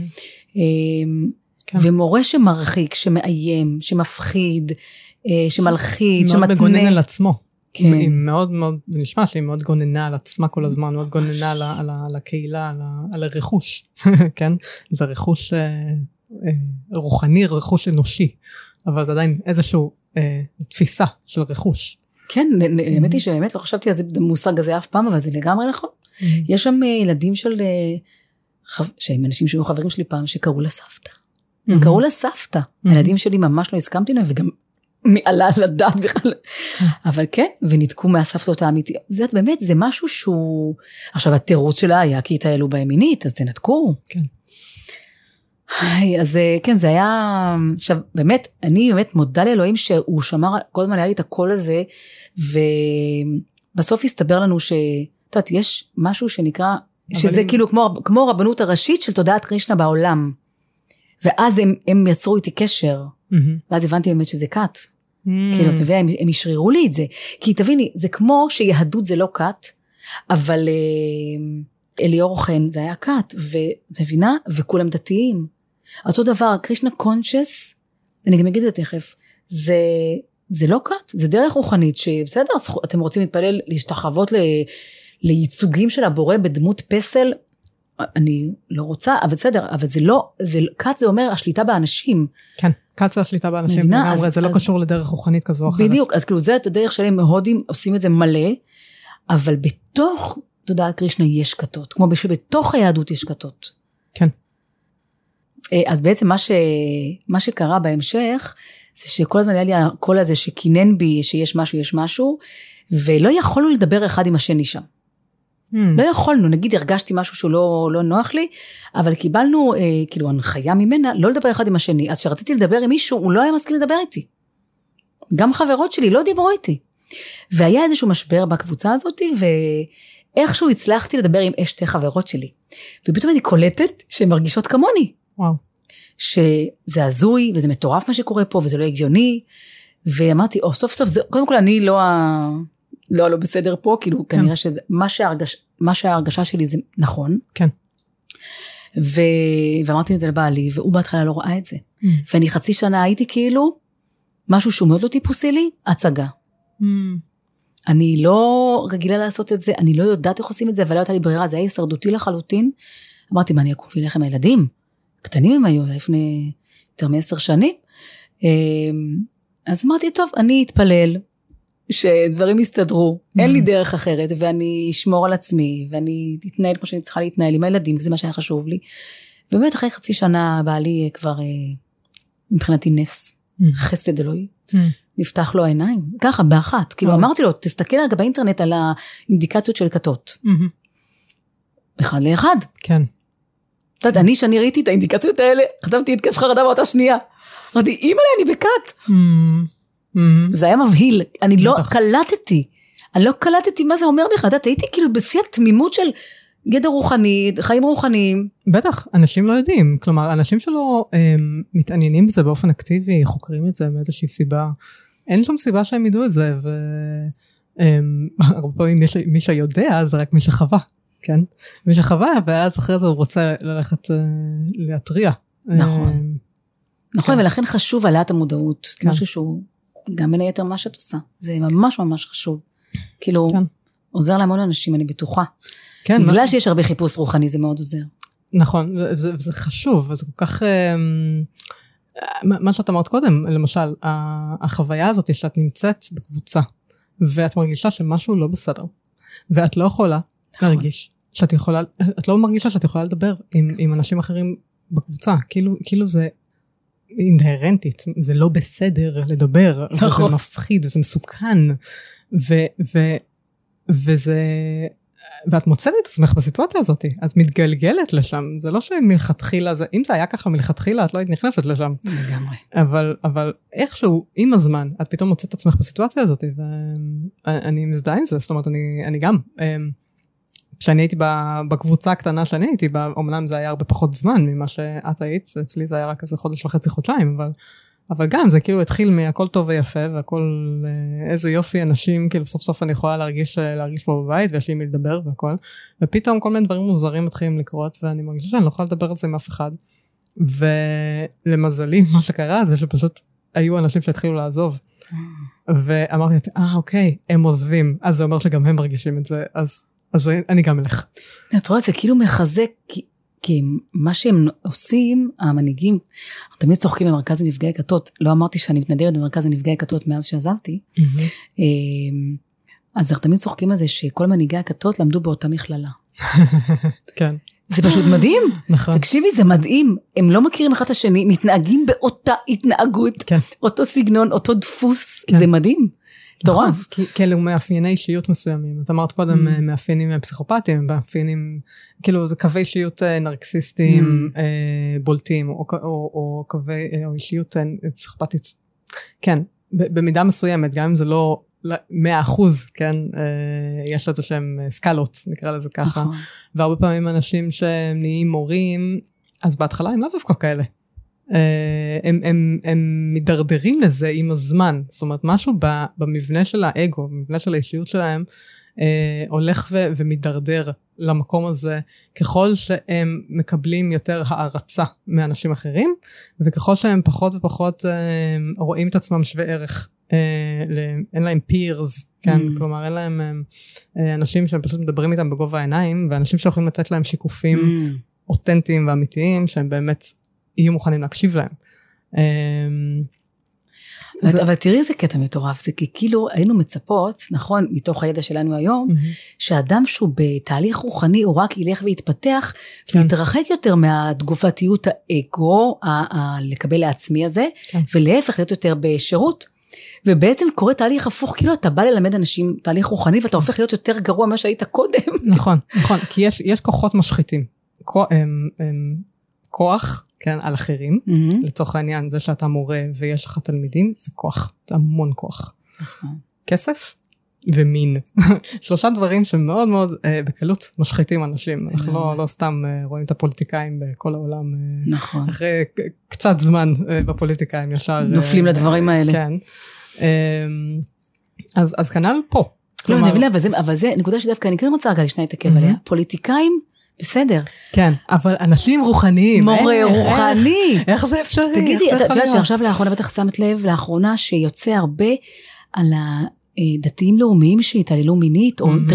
אמ, כן. ומורה שמרחיק, שמאיים, שמפחיד, אה, שמלחיץ, מאוד מגונן על שמתנה. עצמו. כן. היא מאוד מאוד, זה נשמע שהיא מאוד גוננה על עצמה כל הזמן, מאוד גוננה על, על, על הקהילה, על, על הרכוש, כן? זה רכוש אה, אה, רוחני, רכוש אנושי, אבל זה עדיין איזושהי אה, תפיסה של רכוש. כן, נ- האמת היא שבאמת לא חשבתי על זה במושג הזה אף פעם, אבל זה לגמרי נכון. יש שם אה, ילדים של, אה, שהם אנשים שהיו חברים שלי פעם, שקראו לה סבתא. הם. קראו לה סבתא. הילדים שלי ממש לא הסכמתי להם, וגם מי עלה על הדעת בכלל. אבל כן, וניתקו מהסבתות האמיתיות. זה באמת, זה משהו שהוא... עכשיו, התירוץ שלה היה כי התעללו בהם מינית, אז תנתקו. כן. היי, אז אה, כן, זה היה... עכשיו, באמת, אני באמת מודה לאלוהים שהוא שמר, כל הזמן היה לי את הקול הזה, ובסוף הסתבר לנו ש... את יודעת, יש משהו שנקרא, שזה אם- כאילו כמו, כמו הרבנות הראשית של תודעת קרישנה בעולם. ואז הם, הם יצרו איתי קשר, מהמם. ואז הבנתי באמת שזה כת. מהמם. כאילו, את מבינה, הם, הם אשררו לי את זה. כי תביני, זה כמו שיהדות זה לא כת, אבל אה, אליאור חן זה היה כת, ומבינה? וכולם דתיים. אותו דבר, קרישנה קונצ'ס, אני גם אגיד את זה תכף, זה, זה לא כת, זה דרך רוחנית, שבסדר, אתם רוצים להתפלל, להשתחוות ל, לייצוגים של הבורא בדמות פסל, אני לא רוצה, אבל בסדר, אבל זה לא, זה, כת זה אומר השליטה באנשים. כן, קצת השליטה באנשים מבינה? לגמרי, אז- זה לא אז- קשור לדרך רוחנית כזו או אחרת. בדיוק, אז כאילו זה את הדרך שלהם, הודים עושים את זה מלא, אבל בתוך תודעת קרישנה יש כתות, כמו שבתוך היהדות יש כתות. כן. אה, אז בעצם מה, ש... מה שקרה בהמשך, זה שכל הזמן היה לי הקול הזה שקינן בי שיש משהו, יש משהו, ולא יכולנו לדבר אחד עם השני שם. מהמם. לא יכולנו, נגיד הרגשתי משהו שהוא לא, לא נוח לי, אבל קיבלנו אה, כאילו הנחיה ממנה לא לדבר אחד עם השני. אז כשרציתי לדבר עם מישהו, הוא לא היה מסכים לדבר איתי. גם חברות שלי לא דיברו איתי. והיה איזשהו משבר בקבוצה הזאת, ואיכשהו הצלחתי לדבר עם שתי חברות שלי. ופתאום אני קולטת שהן מרגישות כמוני. וואו. שזה הזוי, וזה מטורף מה שקורה פה, וזה לא הגיוני. ואמרתי, או סוף סוף, זה, קודם כל אני לא ה... לא הלא בסדר פה, כאילו כן. כנראה שזה, מה, שההרגש, מה שההרגשה שלי זה נכון. כן. ו... ואמרתי את זה לבעלי, והוא בהתחלה לא ראה את זה. מהמם. ואני חצי שנה הייתי כאילו, משהו שהוא מאוד לא טיפוסי לי, הצגה. מהמם. אני לא רגילה לעשות את זה, אני לא יודעת איך עושים את זה, אבל לא הייתה לי ברירה, זה היה הישרדותי לחלוטין. אמרתי, מה, אני אקום וילך עם הילדים? קטנים הם היו, לפני יותר מעשר שנים. אמ, אז אמרתי, טוב, אני אתפלל, שדברים יסתדרו, mm. אין לי דרך אחרת, ואני אשמור על עצמי, ואני אתנהל כמו שאני צריכה להתנהל עם הילדים, זה מה שהיה חשוב לי. ובאמת אחרי חצי שנה בעלי כבר, אה, מבחינתי נס, mm. חסד אלוהי. Mm. נפתח לו העיניים, ככה, באחת. כאילו, אמרתי לו, תסתכל רגע באינטרנט על האינדיקציות של כתות. אחד לאחד. כן. את יודעת, אני, שאני ראיתי את האינדיקציות האלה, חטפתי התקף חרדה באותה שנייה. אמרתי, אימא'לה, אני בכת. זה היה מבהיל, אני לא קלטתי. אני לא קלטתי מה זה אומר בכלל, את יודעת, הייתי כאילו בשיא התמימות של ידע רוחני, חיים רוחניים. בטח, אנשים לא יודעים. כלומר, אנשים שלא הם, אמ, מתעניינים בזה באופן אקטיבי, חוקרים את זה מאיזושהי סיבה, אין שום סיבה שהם ידעו את זה, והרבה אמ, פעמים מי שיודע זה רק מי שחווה, כן? מי שחווה, ואז אחרי זה הוא רוצה ללכת uh, להתריע. נכון. אמ, נכון, כן. ולכן חשוב העלאת המודעות, כן. משהו שהוא גם בין היתר מה שאת עושה, זה ממש ממש חשוב. כאילו, כן. עוזר להמון אנשים, אני בטוחה. כן. בגלל מה... שיש הרבה חיפוש רוחני, זה מאוד עוזר. נכון, וזה, וזה חשוב, וזה כל כך... אמ, מה שאת אמרת קודם, למשל, החוויה הזאת שאת נמצאת בקבוצה, ואת מרגישה שמשהו לא בסדר, ואת לא יכולה נכון. להרגיש שאת יכולה, את לא מרגישה שאת יכולה לדבר עם, עם אנשים אחרים בקבוצה, כאילו, כאילו זה אינהרנטית, זה לא בסדר לדבר, נכון. וזה מפחיד וזה מסוכן, ו, ו, וזה, ואת מוצאת את עצמך בסיטואציה הזאת, את מתגלגלת לשם, זה לא שמלכתחילה, זה, אם זה היה ככה מלכתחילה, את לא היית נכנסת לשם. לגמרי. אבל, אבל איכשהו, עם הזמן, את פתאום מוצאת את עצמך בסיטואציה הזאת, ואני מזדהה עם זה, זאת אומרת, אני, אני גם, אמ, כשאני הייתי בקבוצה הקטנה שאני הייתי בה, אמנם זה היה הרבה פחות זמן ממה שאת היית, אצלי זה היה רק איזה חודש וחצי, חודשיים, אבל... אבל גם זה כאילו התחיל מהכל טוב ויפה והכל אה, איזה יופי אנשים כאילו סוף סוף אני יכולה להרגיש אה, להרגיש פה בבית ויש לי מי לדבר והכל ופתאום כל מיני דברים מוזרים מתחילים לקרות ואני מרגישה שאני לא יכולה לדבר על זה עם אף אחד. ולמזלי מה שקרה זה שפשוט היו אנשים שהתחילו לעזוב. ואמרתי אה אוקיי הם עוזבים אז זה אומר שגם הם מרגישים את זה אז אז אני גם אלך. את רואה זה כאילו מחזק כי מה שהם עושים, המנהיגים, תמיד צוחקים במרכז לנפגעי כתות, לא אמרתי שאני מתנדבת במרכז לנפגעי כתות מאז שעזבתי, mm-hmm. אז אנחנו תמיד צוחקים על זה שכל מנהיגי הכתות למדו באותה מכללה. כן. זה פשוט מדהים. נכון. תקשיבי, זה מדהים. הם לא מכירים אחד את השני, מתנהגים באותה התנהגות, כן. אותו סגנון, אותו דפוס, כן. זה מדהים. מטורף. נכון, כאילו מאפייני אישיות מסוימים. את אמרת קודם mm. מאפיינים פסיכופטיים, מאפיינים, כאילו זה קווי אישיות אה, נרקסיסטיים mm. אה, בולטים, או, או, או קווי, אה, או אישיות פסיכופטית. כן, במידה מסוימת, גם אם זה לא מאה אחוז, כן, יש לזה שהם סקלות, נקרא לזה ככה. נכון. והרבה פעמים אנשים שנהיים מורים, אז בהתחלה הם לאו דווקא כאלה. אה, הם, הם, הם מידרדרים לזה עם הזמן. זאת אומרת, משהו במבנה של האגו, במבנה של האישיות שלהם, אה, הולך ו, ומידרדר למקום הזה ככל שהם מקבלים יותר הערצה מאנשים אחרים, וככל שהם פחות ופחות אה, רואים את עצמם שווה ערך. אין להם peers, כן? Mm. כלומר, אין להם אנשים שהם פשוט מדברים איתם בגובה העיניים, ואנשים שיכולים לתת להם שיקופים mm. אותנטיים ואמיתיים, שהם באמת יהיו מוכנים להקשיב להם. אמ, זה... אבל תראי איזה קטע מטורף, זה כי כאילו היינו מצפות, נכון, מתוך הידע שלנו היום, mm-hmm. שאדם שהוא בתהליך רוחני, הוא רק ילך ויתפתח, כן. ויתרחק יותר מהתגובתיות האגו, ה- ה- לקבל לעצמי הזה, כן. ולהפך להיות יותר בשירות. ובעצם קורה תהליך הפוך, כאילו אתה בא ללמד אנשים תהליך רוחני, ואתה הופך להיות יותר גרוע ממה שהיית קודם. נכון, נכון, כי יש, יש כוחות משחיתים. הם, הם, כוח כן, על אחרים. Mm-hmm. לצורך העניין, זה שאתה מורה ויש לך תלמידים, זה כוח, זה המון כוח. נכון. כסף ומין. שלושה דברים שמאוד מאוד אה, בקלות משחיתים אנשים. אנחנו לא, לא סתם אה, רואים את הפוליטיקאים בכל העולם. אה, נכון. אחרי קצת זמן אה, בפוליטיקה הם ישר... נופלים אה, לדברים האלה. כן. אה, אז, אז כנ"ל פה. לא, כלומר... אבל, אבל, זה, אבל זה נקודה שדווקא אני כן רוצה רגע לשנייה להתעכב mm-hmm. עליה. פוליטיקאים בסדר. כן, אבל אנשים רוחניים. מורה אין, רוחני. איך, איך זה אפשרי? תגידי, את יודעת שעכשיו לאחרונה בטח שמת לב, לאחרונה שיוצא הרבה על הדתיים לאומיים שהתעללו מינית, או... Mm-hmm.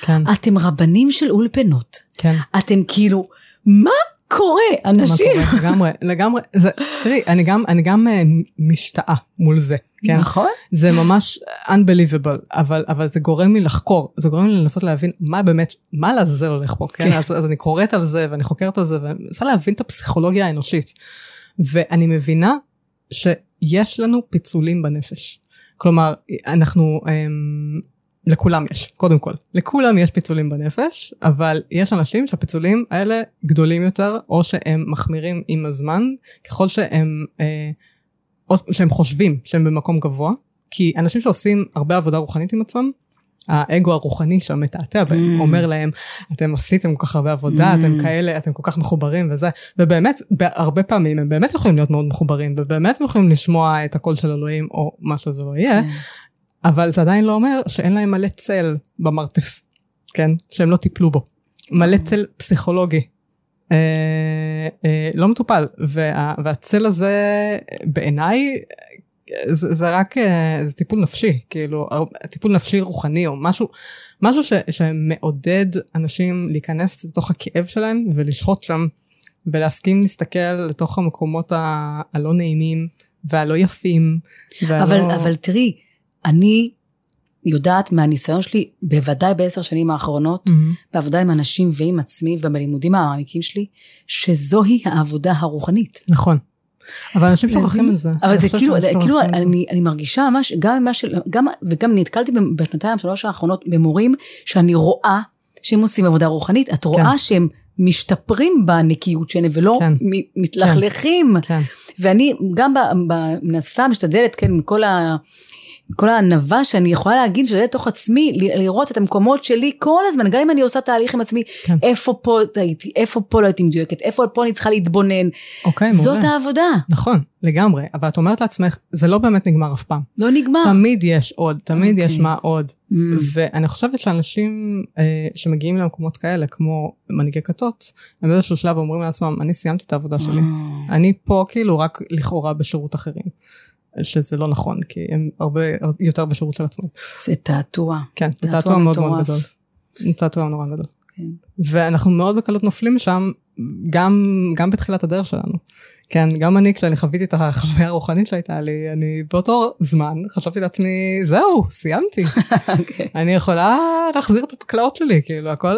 כן. אתם רבנים של אולפנות. כן. אתם כאילו מה קורה? אנשים... מה קורה? לגמרי, לגמרי. זה, תראי, אני גם, אני גם אה, משתאה מול זה, כן? נכון. זה ממש unbelievable, אבל, אבל זה גורם לי לחקור, זה גורם לי לנסות להבין מה באמת, מה לעזאזל הולך פה, כן? כן. אז, אז אני קוראת על זה ואני חוקרת על זה ואני מנסה להבין את הפסיכולוגיה האנושית. ואני מבינה שיש לנו פיצולים בנפש. כלומר, אנחנו, אמ, לכולם יש, קודם כל. לכולם יש פיצולים בנפש, אבל יש אנשים שהפיצולים האלה גדולים יותר, או שהם מחמירים עם הזמן, ככל שהם, אה, או שהם חושבים שהם במקום גבוה. כי אנשים שעושים הרבה עבודה רוחנית עם עצמם, האגו הרוחני שם מתעתע בהם, Mm. אומר להם, אתם עשיתם כל כך הרבה עבודה, Mm. אתם כאלה, אתם כל כך מחוברים וזה, ובאמת, הרבה פעמים הם באמת יכולים להיות מאוד מחוברים, ובאמת הם יכולים לשמוע את הקול של אלוהים, או מה שזה לא יהיה, כן. אבל זה עדיין לא אומר שאין להם מלא צל במרתף, כן? שהם לא טיפלו בו. מלא צל פסיכולוגי. אה, אה, לא מטופל, וה, והצל הזה בעיניי זה, זה רק, אה, זה טיפול נפשי, כאילו, הר- טיפול נפשי רוחני או משהו, משהו ש, שמעודד אנשים להיכנס לתוך הכאב שלהם ולשהות שם, ולהסכים להסתכל לתוך המקומות הלא נעימים והלא יפים. והלא... אבל, אבל תראי, אני יודעת מהניסיון שלי, בוודאי בעשר שנים האחרונות, מהמם. בעבודה עם אנשים ועם עצמי ובלימודים המעמיקים שלי, שזוהי העבודה הרוחנית. נכון. אבל אנשים שוכחים את זה. אבל זה כאילו, כאילו. אני, אני מרגישה ממש, גם ממה של, גם, וגם נתקלתי בשנתיים, שלוש האחרונות במורים, שאני רואה שהם עושים עבודה רוחנית, את רואה כן. שהם משתפרים בנקיות שלהם, ולא כן. מתלכלכים. כן. ואני גם מנסה, משתדלת, כן, מכל ה... כל הענווה שאני יכולה להגיד שזה לתוך עצמי, לראות את המקומות שלי כל הזמן, גם אם אני עושה תהליך עם עצמי, כן. איפה פה טעיתי, איפה פה לא הייתי מדויקת, איפה פה אני צריכה להתבונן. אוקיי, מעולה. זאת העבודה, נכון, לגמרי. אבל את אומרת לעצמך, זה לא באמת נגמר אף פעם. לא נגמר. תמיד יש עוד, תמיד יש אוקיי. מה עוד. Mm, ואני חושבת שאנשים אה, שמגיעים למקומות כאלה, כמו מנהיגי כתות, הם באיזשהו שלב אומרים לעצמם, אני סיימתי את העבודה שלי. אה, אני פה כאילו רק לכאורה בשירות אחרים. שזה לא נכון, כי הם הרבה יותר בשירות של עצמם. זה תעתוע. כן, זה תעתוע מאוד מאוד. גדול. תעתוע נורא גדול. כן. ואנחנו מאוד בקלות נופלים משם, גם, גם בתחילת הדרך שלנו. כן, גם אני, כשאני חוויתי את החוויה הרוחנית שהייתה לי, אני באותו זמן חשבתי לעצמי, זהו, סיימתי. אוקיי. אני יכולה להחזיר את הפקלאות שלי, כאילו, הכל,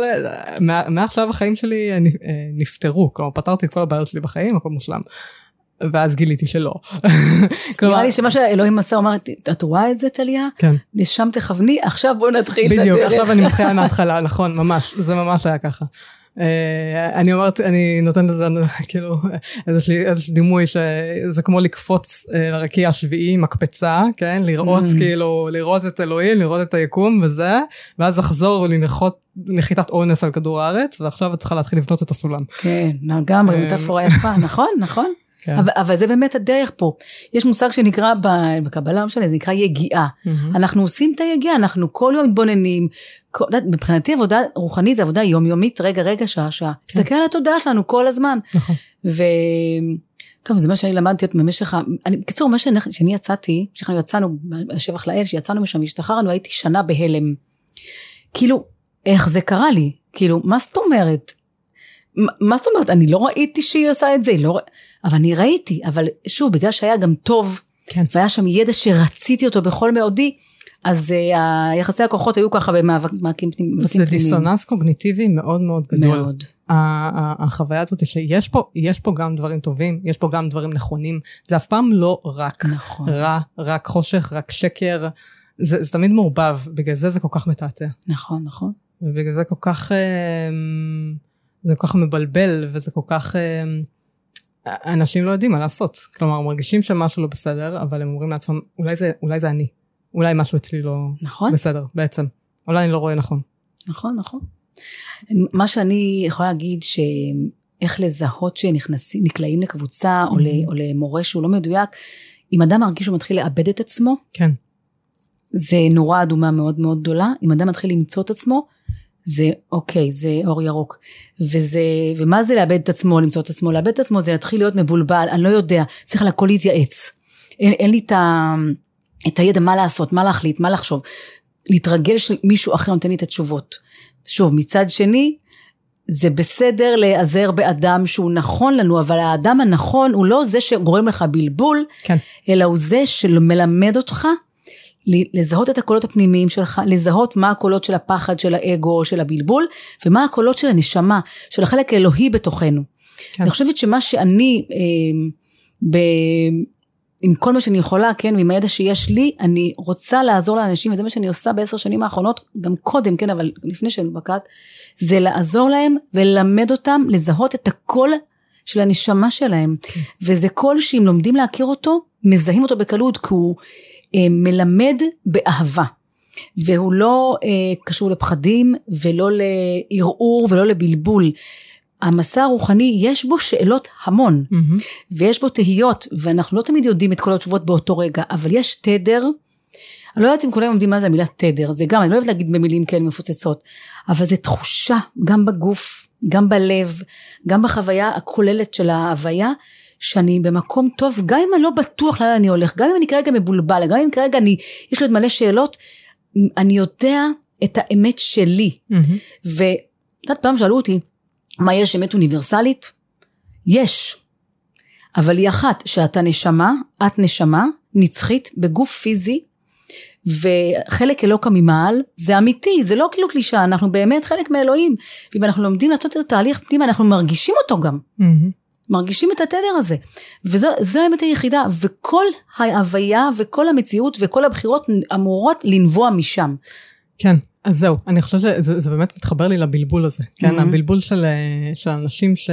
מעכשיו החיים שלי אה, אה, נפתרו, כלומר, פתרתי את כל הבעיות שלי בחיים, הכל מושלם. ואז גיליתי שלא. כלומר, נראה לי שמה שאלוהים עשה, הוא אמר, את רואה את זה, טליה? כן. לשם תכווני, עכשיו בואו נתחיל את הדרך. בדיוק, עכשיו אני מתחילה מההתחלה, נכון, ממש, זה ממש היה ככה. אה, אני אומרת, אני נותנת לזה כאילו איזשהו דימוי שזה כמו לקפוץ אה, לרקיע השביעי מקפצה, כן? לראות Mm. כאילו, לראות את אלוהים, לראות את היקום וזה, ואז לחזור לנחות נחיתת אונס על כדור הארץ, ועכשיו את צריכה להתחיל לבנות את הסולם. כן, לגמרי, אה, מטאפורה יפה, נכון, נכון. כן. אבל, אבל זה באמת הדרך פה. יש מושג שנקרא בקבלה, לא משנה, זה נקרא יגיעה. מהמם. אנחנו עושים את היגיעה, אנחנו כל יום מתבוננים. כל- את מבחינתי עבודה רוחנית זה עבודה יומיומית, רגע, רגע, שעה, שעה. תסתכל על התודעה שלנו כל הזמן. נכון. ו... טוב, זה מה שאני למדתי עוד במשך ה... אני, בקיצור, מה שאני, שאני יצאתי, כשאנחנו יצאנו, השבח לאל, שיצאנו משם, השתחררנו, הייתי שנה בהלם. כאילו, איך זה קרה לי? כאילו, מה זאת אומרת? מה- זאת אומרת? אני לא ראיתי שהיא עושה את זה, לא... אבל אני ראיתי, אבל שוב, בגלל שהיה גם טוב, כן. והיה שם ידע שרציתי אותו בכל מאודי, אז uh, היחסי הכוחות היו ככה במאבקים פנימיים. זה דיסוננס קוגניטיבי מאוד מאוד גדול. מאוד. החוויה הזאת שיש פה, יש פה גם דברים טובים, יש פה גם דברים נכונים, זה אף פעם לא רק נכון, רע, רק חושך, רק שקר, זה, זה תמיד מעורבב, בגלל זה זה כל כך מתעתע, נכון, נכון. ובגלל זה כל כך, אמ, זה כל כך מבלבל, וזה כל כך, אמ, אנשים לא יודעים מה לעשות, כלומר מרגישים שמשהו לא בסדר, אבל הם אומרים לעצמם, אולי זה, אולי זה אני, אולי משהו אצלי לא נכון, בסדר בעצם, אולי אני לא רואה נכון. נכון, נכון. מה שאני יכולה להגיד, שאיך לזהות שנכנסים, נקלעים לקבוצה או, ל, או למורה שהוא לא מדויק, אם אדם מרגיש שהוא מתחיל לאבד את עצמו, כן, זה נורה אדומה מאוד מאוד גדולה. אם אדם מתחיל למצוא את עצמו, זה אוקיי, זה אור ירוק. וזה, ומה זה לאבד את עצמו, למצוא את עצמו? לאבד את עצמו זה להתחיל להיות מבולבל, אני לא יודע, צריך על הכל להתייעץ. אין, אין לי את, ה, את הידע מה לעשות, מה להחליט, מה לחשוב. להתרגל שמישהו אחר נותן לי את התשובות. שוב, מצד שני, זה בסדר להיעזר באדם שהוא נכון לנו, אבל האדם הנכון הוא לא זה שגורם לך בלבול, כן. אלא הוא זה שמלמד אותך לזהות את הקולות הפנימיים שלך, לזהות מה הקולות של הפחד, של האגו, של הבלבול, ומה הקולות של הנשמה, של החלק האלוהי בתוכנו. כן. אני חושבת שמה שאני, אה, ב, עם כל מה שאני יכולה, כן, ועם הידע שיש לי, אני רוצה לעזור לאנשים, וזה מה שאני עושה בעשר שנים האחרונות, גם קודם, כן, אבל לפני שאני בקעת, זה לעזור להם וללמד אותם לזהות את הקול של הנשמה שלהם. כן. וזה קול שאם לומדים להכיר אותו, מזהים אותו בקלות, כי הוא מלמד באהבה. והוא לא אה, קשור לפחדים ולא לערעור ולא לבלבול. המסע הרוחני יש בו שאלות המון mm-hmm. ויש בו תהיות ואנחנו לא תמיד יודעים את כל התשובות באותו רגע אבל יש תדר אני לא יודעת אם כולם יודעים מה זה המילה תדר זה גם אני לא אוהבת להגיד במילים כאלה מפוצצות אבל זה תחושה גם בגוף גם בלב גם בחוויה הכוללת של ההוויה שאני במקום טוב גם אם אני לא בטוח לאן אני הולך גם אם אני כרגע מבולבל גם אם כרגע אני יש לי עוד מלא שאלות אני יודע את האמת שלי mm-hmm. ואת יודעת פעם שאלו אותי מה יש אמת אוניברסלית? יש. אבל היא אחת, שאתה נשמה, את נשמה, נצחית, בגוף פיזי, וחלק אלוקא ממעל, זה אמיתי, זה לא כאילו קלישה, אנחנו באמת חלק מאלוהים. ואם אנחנו לומדים לעשות את התהליך פנימה, אנחנו מרגישים אותו גם. Mm-hmm. מרגישים את התדר הזה. וזו האמת היחידה, וכל ההוויה וכל המציאות וכל הבחירות אמורות לנבוע משם. כן. אז זהו, אני חושבת שזה באמת מתחבר לי לבלבול הזה, כן? Mm-hmm. הבלבול של, של אנשים ש,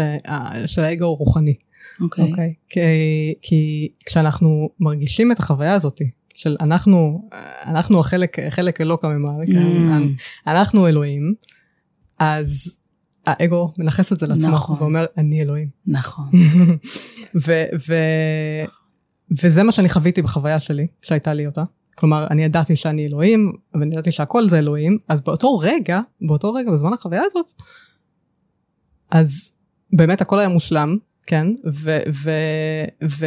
של האגו הוא רוחני. אוקיי. Okay. Okay? כי, כי כשאנחנו מרגישים את החוויה הזאת, של אנחנו, אנחנו החלק, חלק אלוקא ממעלה, כן? mm-hmm. אנחנו אלוהים, אז האגו מנכס את זה לעצמו, נכון. ואומר, אני אלוהים. נכון. ו, ו, וזה מה שאני חוויתי בחוויה שלי, שהייתה לי אותה. כלומר, אני ידעתי שאני אלוהים, ואני ידעתי שהכל זה אלוהים, אז באותו רגע, באותו רגע, בזמן החוויה הזאת, אז באמת הכל היה מושלם, כן? ו... ו, ו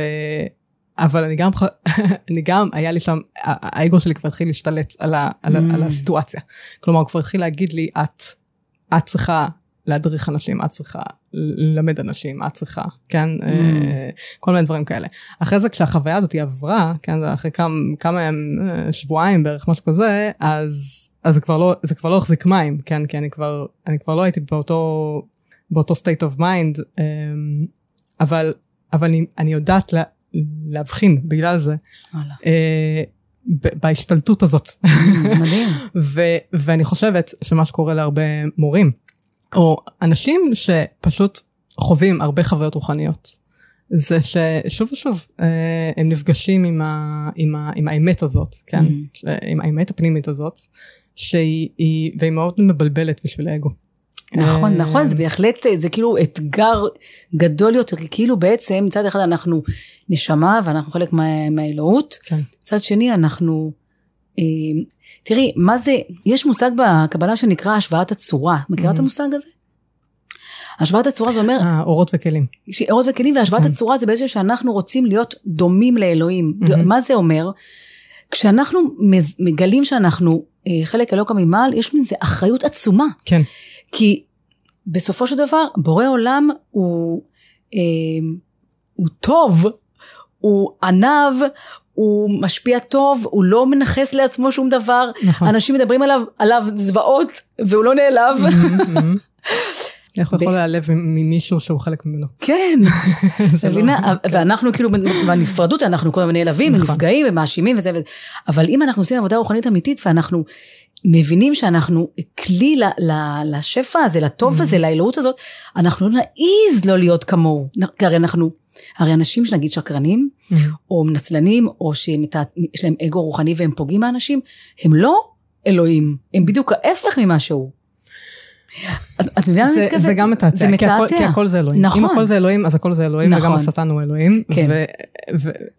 אבל אני גם, אני גם, היה לי שם, האגו שלי כבר התחיל להשתלט על, ה, על, mm. על הסיטואציה. כלומר, הוא כבר התחיל להגיד לי, את, את צריכה להדריך אנשים, את צריכה ללמד אנשים, את צריכה, כן? Mm. אה, כל מיני דברים כאלה. אחרי זה כשהחוויה הזאת היא עברה, כן? זה אחרי כמה, כמה אה, שבועיים בערך, משהו כזה, אז, אז זה, כבר לא, זה כבר לא החזיק מים, כן? כי אני כבר, אני כבר לא הייתי באותו, באותו state of mind, אה, אבל, אבל אני, אני יודעת לה, להבחין בגלל זה. בהשתלטות הזאת. מדהים. ואני חושבת שמה שקורה להרבה מורים, או אנשים שפשוט חווים הרבה חוויות רוחניות. זה ששוב ושוב אה, הם נפגשים עם, ה, עם, ה, עם האמת הזאת, כן? Mm. עם האמת הפנימית הזאת, שהיא, והיא מאוד מבלבלת בשביל האגו. נכון, אה, נכון, זה בהחלט, זה כאילו אתגר גדול יותר, כי כאילו בעצם מצד אחד אנחנו נשמה ואנחנו חלק מה, מהאלוהות, כן. מצד שני אנחנו תראי, מה זה, יש מושג בקבלה שנקרא השוואת הצורה. מכירה את. המושג הזה? השוואת הצורה זה אומר... אה, אורות וכלים. אורות וכלים, והשוואת כן. הצורה זה בעצם שאנחנו רוצים להיות דומים לאלוהים. מה זה אומר? כשאנחנו מגלים שאנחנו אה, חלק אלוקא ממעל, יש מזה אחריות עצומה. כן. כי בסופו של דבר, בורא עולם הוא, אה, הוא טוב, הוא ענב, הוא משפיע טוב, הוא לא מנכס לעצמו שום דבר, נכון. אנשים מדברים עליו, עליו זוועות, והוא לא נעלב. איך הוא יכול להיעלב ממישהו שהוא חלק ממנו? כן, אתה לא- מבינה? כן. ואנחנו כאילו בנפרדות אנחנו כל הזמן נעלבים נכון. ונפגעים ומאשימים וזה, אבל אם אנחנו עושים עבודה רוחנית אמיתית ואנחנו מבינים שאנחנו כלי לשפע הזה, לטוב הזה, לאלוהות הזאת, אנחנו לא נעיז לא להיות כמוהו. כי הרי אנחנו הרי אנשים שנגיד שקרנים, mm-hmm. או מנצלנים, או שיש להם אגו רוחני והם פוגעים באנשים, הם לא אלוהים, הם בדיוק ההפך ממה שהוא. את מבינה מה אני מתכוונת? זה גם מתעתע, זה מתעתע. כי הכל זה אלוהים. נכון. אם הכל זה אלוהים, אז הכל זה אלוהים, נכון. וגם השטן הוא אלוהים, כן.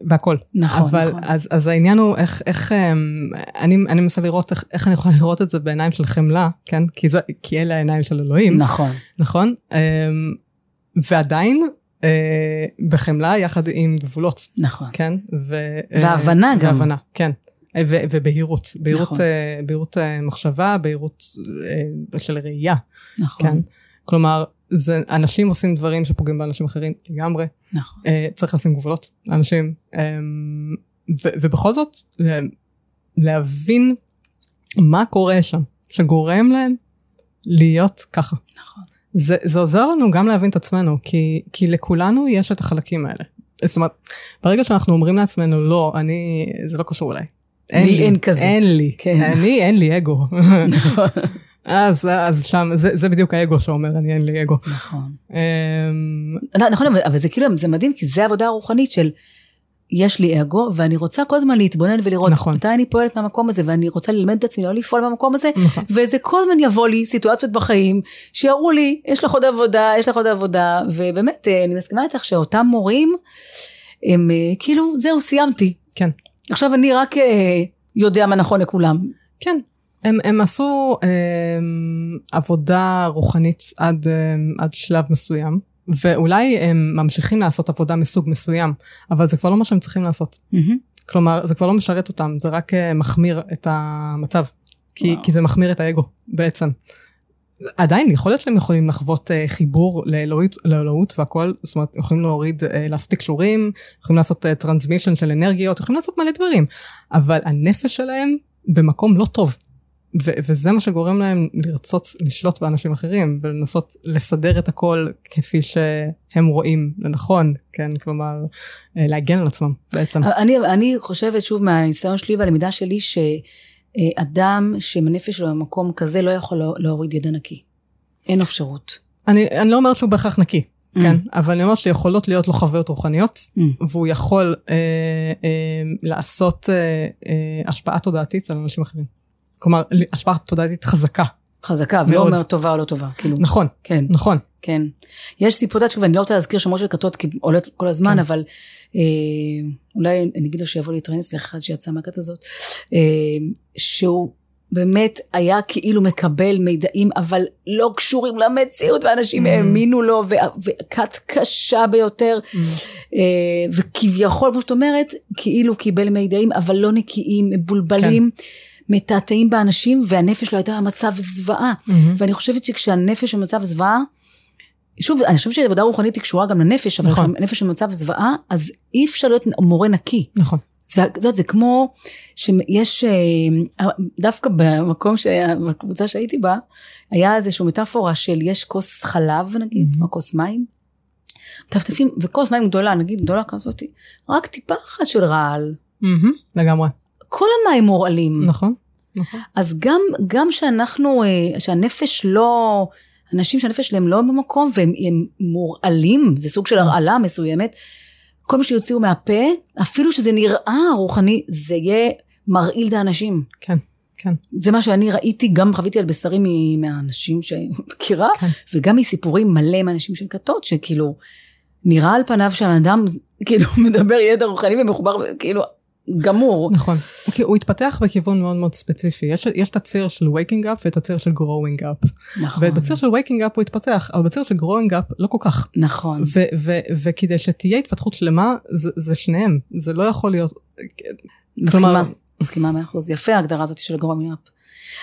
והכל. נכון, אבל, נכון. אז, אז העניין הוא איך, אמ, אני, מנסה לראות איך, אני יכולה לראות את זה בעיניים של חמלה, כן? כי, אלה העיניים של אלוהים. נכון. נכון? אמ, ועדיין, אה, בחמלה יחד עם גבולות. נכון. כן? ו, והבנה גם. והבנה, כן. ו- ובהירות, בהירות, נכון. uh, בהירות uh, מחשבה, בהירות uh, של ראייה. נכון. כן? כלומר, זה, אנשים עושים דברים שפוגעים באנשים אחרים לגמרי. נכון. אה, צריך לשים גבולות לאנשים. אה, ו, ובכל זאת, לה- להבין מה קורה שם, שגורם להם להיות ככה. נכון. זה, זה עוזר לנו גם להבין את עצמנו, כי, כי לכולנו יש את החלקים האלה. זאת אומרת, ברגע שאנחנו אומרים לעצמנו, לא, אני, זה לא קשור אליי. לי אין כזה." אין לי. כן. אני, אין לי אגו. נכון. אז, אז שם, זה, זה בדיוק האגו שאומר, אני אין לי אגו. נכון. אמ, נכון, אבל- זה כאילו, זה מדהים, כי זה עבודה רוחנית של יש לי אגו, ואני רוצה כל הזמן להתבונן ולראות נכון. מתי אני פועלת מהמקום הזה, ואני רוצה ללמד את עצמי לא לפעול במקום הזה, נכון. וזה כל הזמן יבוא לי סיטואציות בחיים, שיראו לי, יש לך עוד עבודה, יש לך עוד עבודה, ובאמת, אה, אני מסכימה איתך שאותם מורים, הם אה, כאילו, זהו, סיימתי. כן. עכשיו אני רק אה, יודע מה נכון לכולם. כן, הם, הם עשו הם, עבודה רוחנית עד, הם, עד שלב מסוים, ואולי הם ממשיכים לעשות עבודה מסוג מסוים, אבל זה כבר לא מה שהם צריכים לעשות. כלומר, זה כבר לא משרת אותם, זה רק אה, מחמיר את המצב, כי, וואו. כי זה מחמיר את האגו בעצם. עדיין, יכול להיות שהם יכולים לחוות אה, חיבור לאלוהות, לאלוהות והכל, זאת אומרת, יכולים להוריד, אה, לעשות תקשורים, יכולים לעשות טרנסמישן של אנרגיות, יכולים לעשות מלא דברים, אבל הנפש שלהם במקום לא טוב. ו- וזה מה שגורם להם לרצות לשלוט באנשים אחרים ולנסות לסדר את הכל כפי שהם רואים לנכון, כן? כלומר, אה, להגן על עצמם בעצם. אני, אני חושבת, שוב, מהניסיון שלי והלמידה שלי, שאדם שהנפש שלו במקום כזה לא יכול לה- להוריד ידע נקי. אין אפשרות. אני, אני לא אומרת שהוא בהכרח נקי, Mm. כן? אבל אני אומרת שיכולות להיות לו חוויות רוחניות, Mm. והוא יכול אה, אה, לעשות אה, אה, השפעה תודעתית על אנשים אחרים. כלומר, השפעה תודעתית חזקה. חזקה, ולא. אומר טובה או לא טובה. כאילו, נכון, כן, נכון. כן. יש סיפור, יודעת, ואני לא רוצה להזכיר שמות של כתות, כי עולת כל הזמן, כן. אבל אה, אולי אני אגיד לו שיבוא להתראיין אצלך אחד שיצא מהכת הזאת, אה, שהוא באמת היה כאילו מקבל מידעים, אבל לא קשורים למציאות, ואנשים Mm. האמינו לו, וכת קשה ביותר. אה, וכביכול, כמו שאת אומרת, כאילו קיבל מידעים, אבל לא נקיים, מבולבלים, כן. מתעתעים באנשים, והנפש לא הייתה במצב זוועה. ואני חושבת שכשהנפש במצב זוועה, שוב, אני חושבת שעבודה רוחנית היא קשורה גם לנפש, אבל נכון. כשהנפש במצב זוועה, אז אי אפשר להיות מורה נקי. נכון. זה, יודעת, זה כמו שיש, אה, דווקא במקום, שה- בקבוצה שהייתי בה, היה איזושהי מטאפורה של יש כוס חלב נגיד, Mhm. או כוס מים, טפטפים, וכוס מים גדולה, נגיד גדולה כזאת, רק טיפה אחת של רעל. מהמם, לגמרי. כל המים מורעלים. נכון. נכון. אז גם, גם שאנחנו, אה, שהנפש לא, אנשים שהנפש שלהם לא במקום והם הם מורעלים, זה סוג של הרעלה מסוימת, כל מה שיוציאו מהפה, אפילו שזה נראה רוחני, זה יהיה מרעיל את האנשים. כן, כן. זה מה שאני ראיתי, גם חוויתי על בשרי מ- מהאנשים שאני מכירה, כן. וגם מסיפורים מלא מאנשים של כתות, שכאילו, נראה על פניו שהאדם כאילו מדבר ידע רוחני ומחובר, כאילו, גמור. נכון. כי הוא התפתח בכיוון מאוד מאוד ספציפי. יש, יש את הציר של waking up ואת הציר של growing up. נכון, ובציר של waking up הוא התפתח, אבל בציר של growing up לא כל כך. נכון. ו- ו- וכדי שתהיה התפתחות שלמה, זה, זה שניהם. זה לא יכול להיות... מסכימה, כלומר- מסכימה מאה אחוז. יפה ההגדרה הזאת של הגרומינג אפ.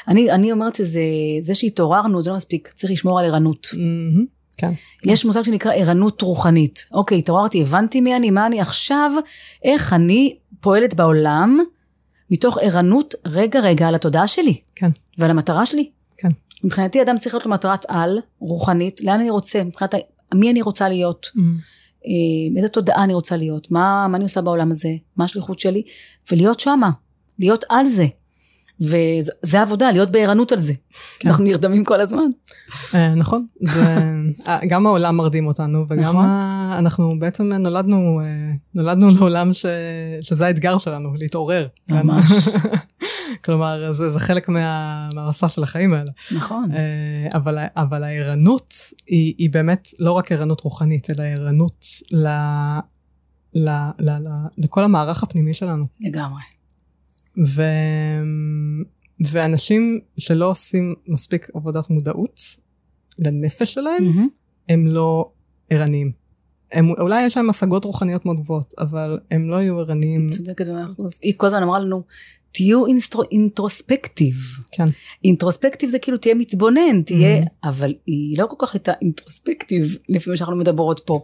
אני, אני אומרת שזה, זה שהתעוררנו זה לא מספיק, צריך לשמור על ערנות. מהמם, כן. יש מושג שנקרא ערנות רוחנית. אוקיי, התעוררתי, הבנתי מי אני, מה אני עכשיו, איך אני פועלת בעולם מתוך ערנות רגע רגע על התודעה שלי. כן. ועל המטרה שלי. כן. מבחינתי אדם צריך להיות לו מטרת על, רוחנית, לאן אני רוצה, מבחינת מי אני רוצה להיות, מהמם, אה, איזה תודעה אני רוצה להיות, מה, מה אני עושה בעולם הזה, מה השליחות שלי, ולהיות שמה, להיות על זה. וזה עבודה, להיות בערנות על זה. כן. אנחנו נרדמים כל הזמן. אה, נכון. אה, גם העולם מרדים אותנו, וגם נכון. ה- אנחנו בעצם נולדנו, אה, נולדנו לעולם ש, שזה האתגר שלנו, להתעורר. כן? ממש. כלומר, זה, זה חלק מה, מהמסע של החיים האלה. נכון. אבל, אבל הערנות היא, היא באמת לא רק ערנות רוחנית, אלא ערנות ל, ל, ל, ל, לכל המערך הפנימי שלנו. לגמרי. ו, ואנשים שלא עושים מספיק עבודת מודעות לנפש שלהם, מהמם. הם לא ערניים. הם, אולי יש להם השגות רוחניות מאוד גבוהות, אבל הם לא יהיו ערניים. צודקת במאה אחוז. היא כל הזמן אמרה לנו, תהיו אינסטר, אינטרוספקטיב. כן. אינטרוספקטיב זה כאילו תהיה מתבונן, תהיה, mm-hmm. אבל היא לא כל כך הייתה אינטרוספקטיב לפי מה שאנחנו מדברות פה.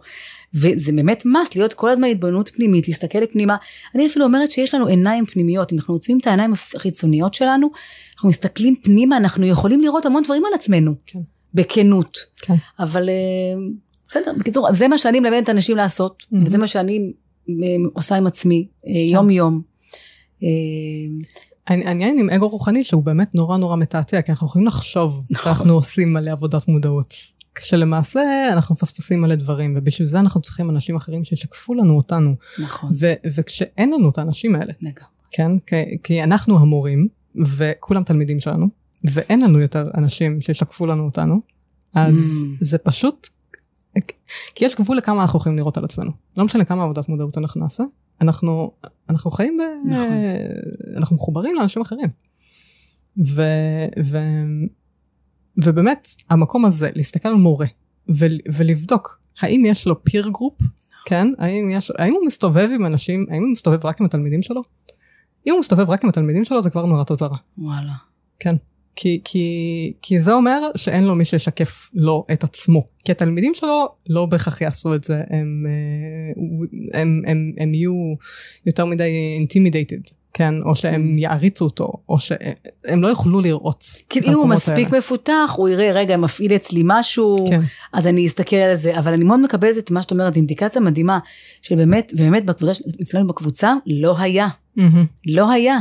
וזה באמת מס להיות כל הזמן התבוננות פנימית, להסתכל לפנימה. אני אפילו אומרת שיש לנו עיניים פנימיות, אם אנחנו עוצמים את העיניים החיצוניות שלנו, אנחנו מסתכלים פנימה, אנחנו יכולים לראות המון דברים על עצמנו. כן. בכנות. כן. אבל אה, בסדר, בקיצור, זה מה שאני מלמדת אנשים לעשות, mm-hmm. וזה מה שאני אה, עושה עם עצמי, אה, כן. יום יום. העניין עם אגו רוחני שהוא באמת נורא נורא מתעתע, כי אנחנו יכולים לחשוב נכון. שאנחנו עושים מלא עבודת מודעות. כשלמעשה אנחנו מפספסים מלא דברים, ובשביל זה אנחנו צריכים אנשים אחרים שישקפו לנו אותנו. נכון. וכשאין לנו את האנשים האלה. כן? כי, כי אנחנו המורים, וכולם תלמידים שלנו, ואין לנו יותר אנשים שישקפו לנו אותנו, אז mm. זה פשוט, כי יש גבול לכמה אנחנו יכולים לראות על עצמנו. לא משנה כמה עבודת מודעות אנחנו נעשה, אנחנו, אנחנו חיים ב... נכון. אנחנו מחוברים לאנשים אחרים. ו, ו, ובאמת, המקום הזה, להסתכל על מורה ו, ולבדוק האם יש לו peer group, כן? האם, יש, האם הוא מסתובב עם אנשים, האם הוא מסתובב רק עם התלמידים שלו? אם הוא מסתובב רק עם התלמידים שלו, זה כבר נורת אזהרה. וואלה. כן. כי, כי, כי זה אומר שאין לו מי שישקף לו את עצמו. כי התלמידים שלו לא בהכרח יעשו את זה, הם, אה, הם, הם, הם יהיו יותר מדי intimidated. כן, או שהם mm. יעריצו אותו, או שהם לא יוכלו לראות. כן, אם הוא מספיק האלה. מפותח, הוא יראה, רגע, מפעיל אצלי משהו, כן. אז אני אסתכל על זה, אבל אני מאוד מקבלת את מה שאת אומרת, אינדיקציה מדהימה, שבאמת, באמת בקבוצה, אצלנו בקבוצה, לא היה. Mm-hmm. לא היה.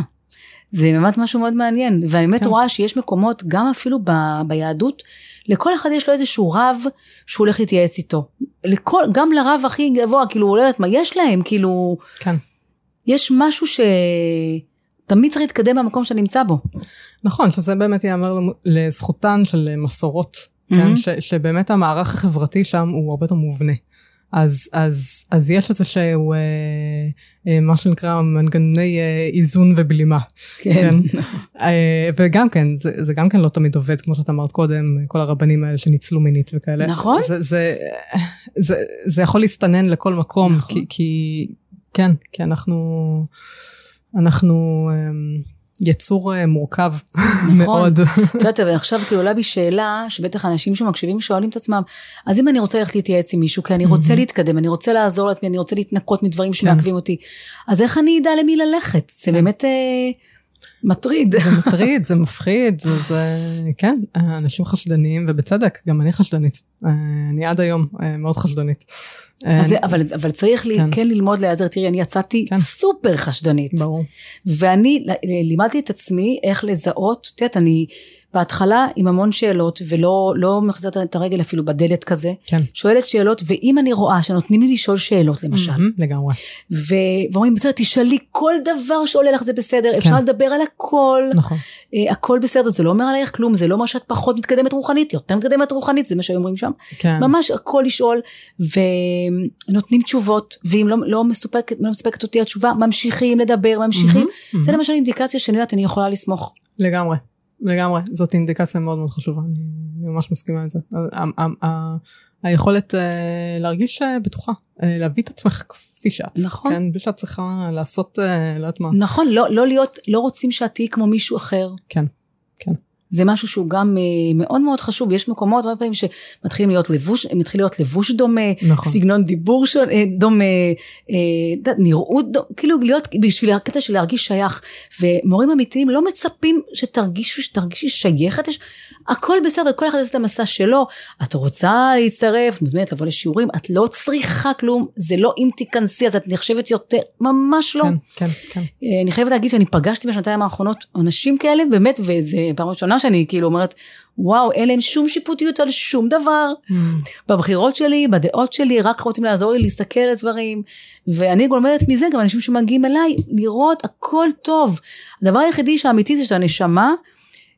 זה באמת משהו מאוד מעניין, ואני באמת כן. רואה שיש מקומות, גם אפילו ב, ביהדות, לכל אחד יש לו איזשהו רב שהוא הולך להתייעץ איתו. לכל, גם לרב הכי גבוה, כאילו, לא יודעת מה יש להם, כאילו... כן. יש משהו שתמיד צריך להתקדם במקום שאתה נמצא בו. נכון, שזה באמת ייאמר לזכותן של מסורות, mm-hmm. כן? ש, שבאמת המערך החברתי שם הוא הרבה יותר מובנה. אז, אז, אז יש איזה שהוא, אה, אה, מה שנקרא מנגנוני אה, איזון ובלימה. כן. כן. אה, וגם כן, זה, זה גם כן לא תמיד עובד, כמו שאת אמרת קודם, כל הרבנים האלה שניצלו מינית וכאלה. נכון. זה, זה, זה, זה יכול להסתנן לכל מקום, נכון. כי, כי, כן, כי אנחנו, אנחנו, אה, יצור אה, מורכב נכון. מאוד. את יודעת, אבל עכשיו כאילו עולה בי שאלה, שבטח אנשים שמקשיבים שואלים את עצמם, אז אם אני רוצה ללכת להתייעץ עם מישהו, כי אני רוצה להתקדם, אני רוצה לעזור לעצמי, אני רוצה להתנקות מדברים שמעכבים אותי, אז איך אני אדע למי ללכת? זה באמת... אה, מטריד. זה מטריד, זה מפחיד, זה, זה, כן, אנשים חשדניים, ובצדק, גם אני חשדנית. אה, אני עד היום מאוד חשדנית. אז, אבל, אבל צריך לי, כן. כן ללמוד להיעזר. תראי, אני יצאתי כן. סופר חשדנית. ברור. ואני לימדתי את עצמי איך לזהות, את יודעת, אני... בהתחלה עם המון שאלות ולא לא מחזירת את הרגל אפילו בדלת כזה. כן. שואלת שאלות ואם אני רואה שנותנים לי לשאול שאלות למשל. Mm-hmm, לגמרי. ו... ואומרים בסדר תשאלי כל דבר שעולה לך זה בסדר כן. אפשר לדבר על הכל. נכון. Uh, הכל בסדר זה לא אומר עלייך כלום זה לא אומר שאת פחות מתקדמת רוחנית יותר מתקדמת רוחנית זה מה שהיו אומרים שם. כן. ממש הכל לשאול ונותנים תשובות ואם לא, לא מסופקת לא מספקת אותי התשובה ממשיכים לדבר ממשיכים. Mm-hmm, mm-hmm. זה למשל אינדיקציה שאני יודעת אני יכולה לסמוך. לגמרי. לגמרי, זאת אינדיקציה מאוד מאוד חשובה, אני, אני ממש מסכימה עם זה. היכולת אה, להרגיש אה, בטוחה, אה, להביא את עצמך כפי שאת. נכון. כן, בלי שאת צריכה לעשות, לא יודעת מה. נכון, לא, לא להיות, לא רוצים שאת תהיי כמו מישהו אחר. כן, כן. זה משהו שהוא גם אה, מאוד מאוד חשוב, יש מקומות הרבה פעמים שמתחילים להיות לבוש, מתחיל להיות לבוש דומה, נכון. סגנון דיבור שונה, אה, דומה, אה, נראות דומה, כאילו להיות בשביל הקטע של להרגיש שייך, ומורים אמיתיים לא מצפים שתרגישו, שתרגישי שייכת, הכל בסדר, כל אחד עושה את המסע שלו, את רוצה להצטרף, מוזמנת לבוא לשיעורים, את לא צריכה כלום, זה לא אם תיכנסי אז את נחשבת יותר, ממש לא. כן, כן, כן. אני חייבת להגיד שאני פגשתי בשנתיים האחרונות אנשים כאלה, באמת, וזה פעם ראשונה שאני כאילו אומרת, וואו, אין להם שום שיפוטיות על שום דבר. Mm. בבחירות שלי, בדעות שלי, רק רוצים לעזור לי להסתכל על דברים. ואני לומדת מזה גם אנשים שמגיעים אליי, לראות הכל טוב. הדבר היחידי שהאמיתי זה שהנשמה,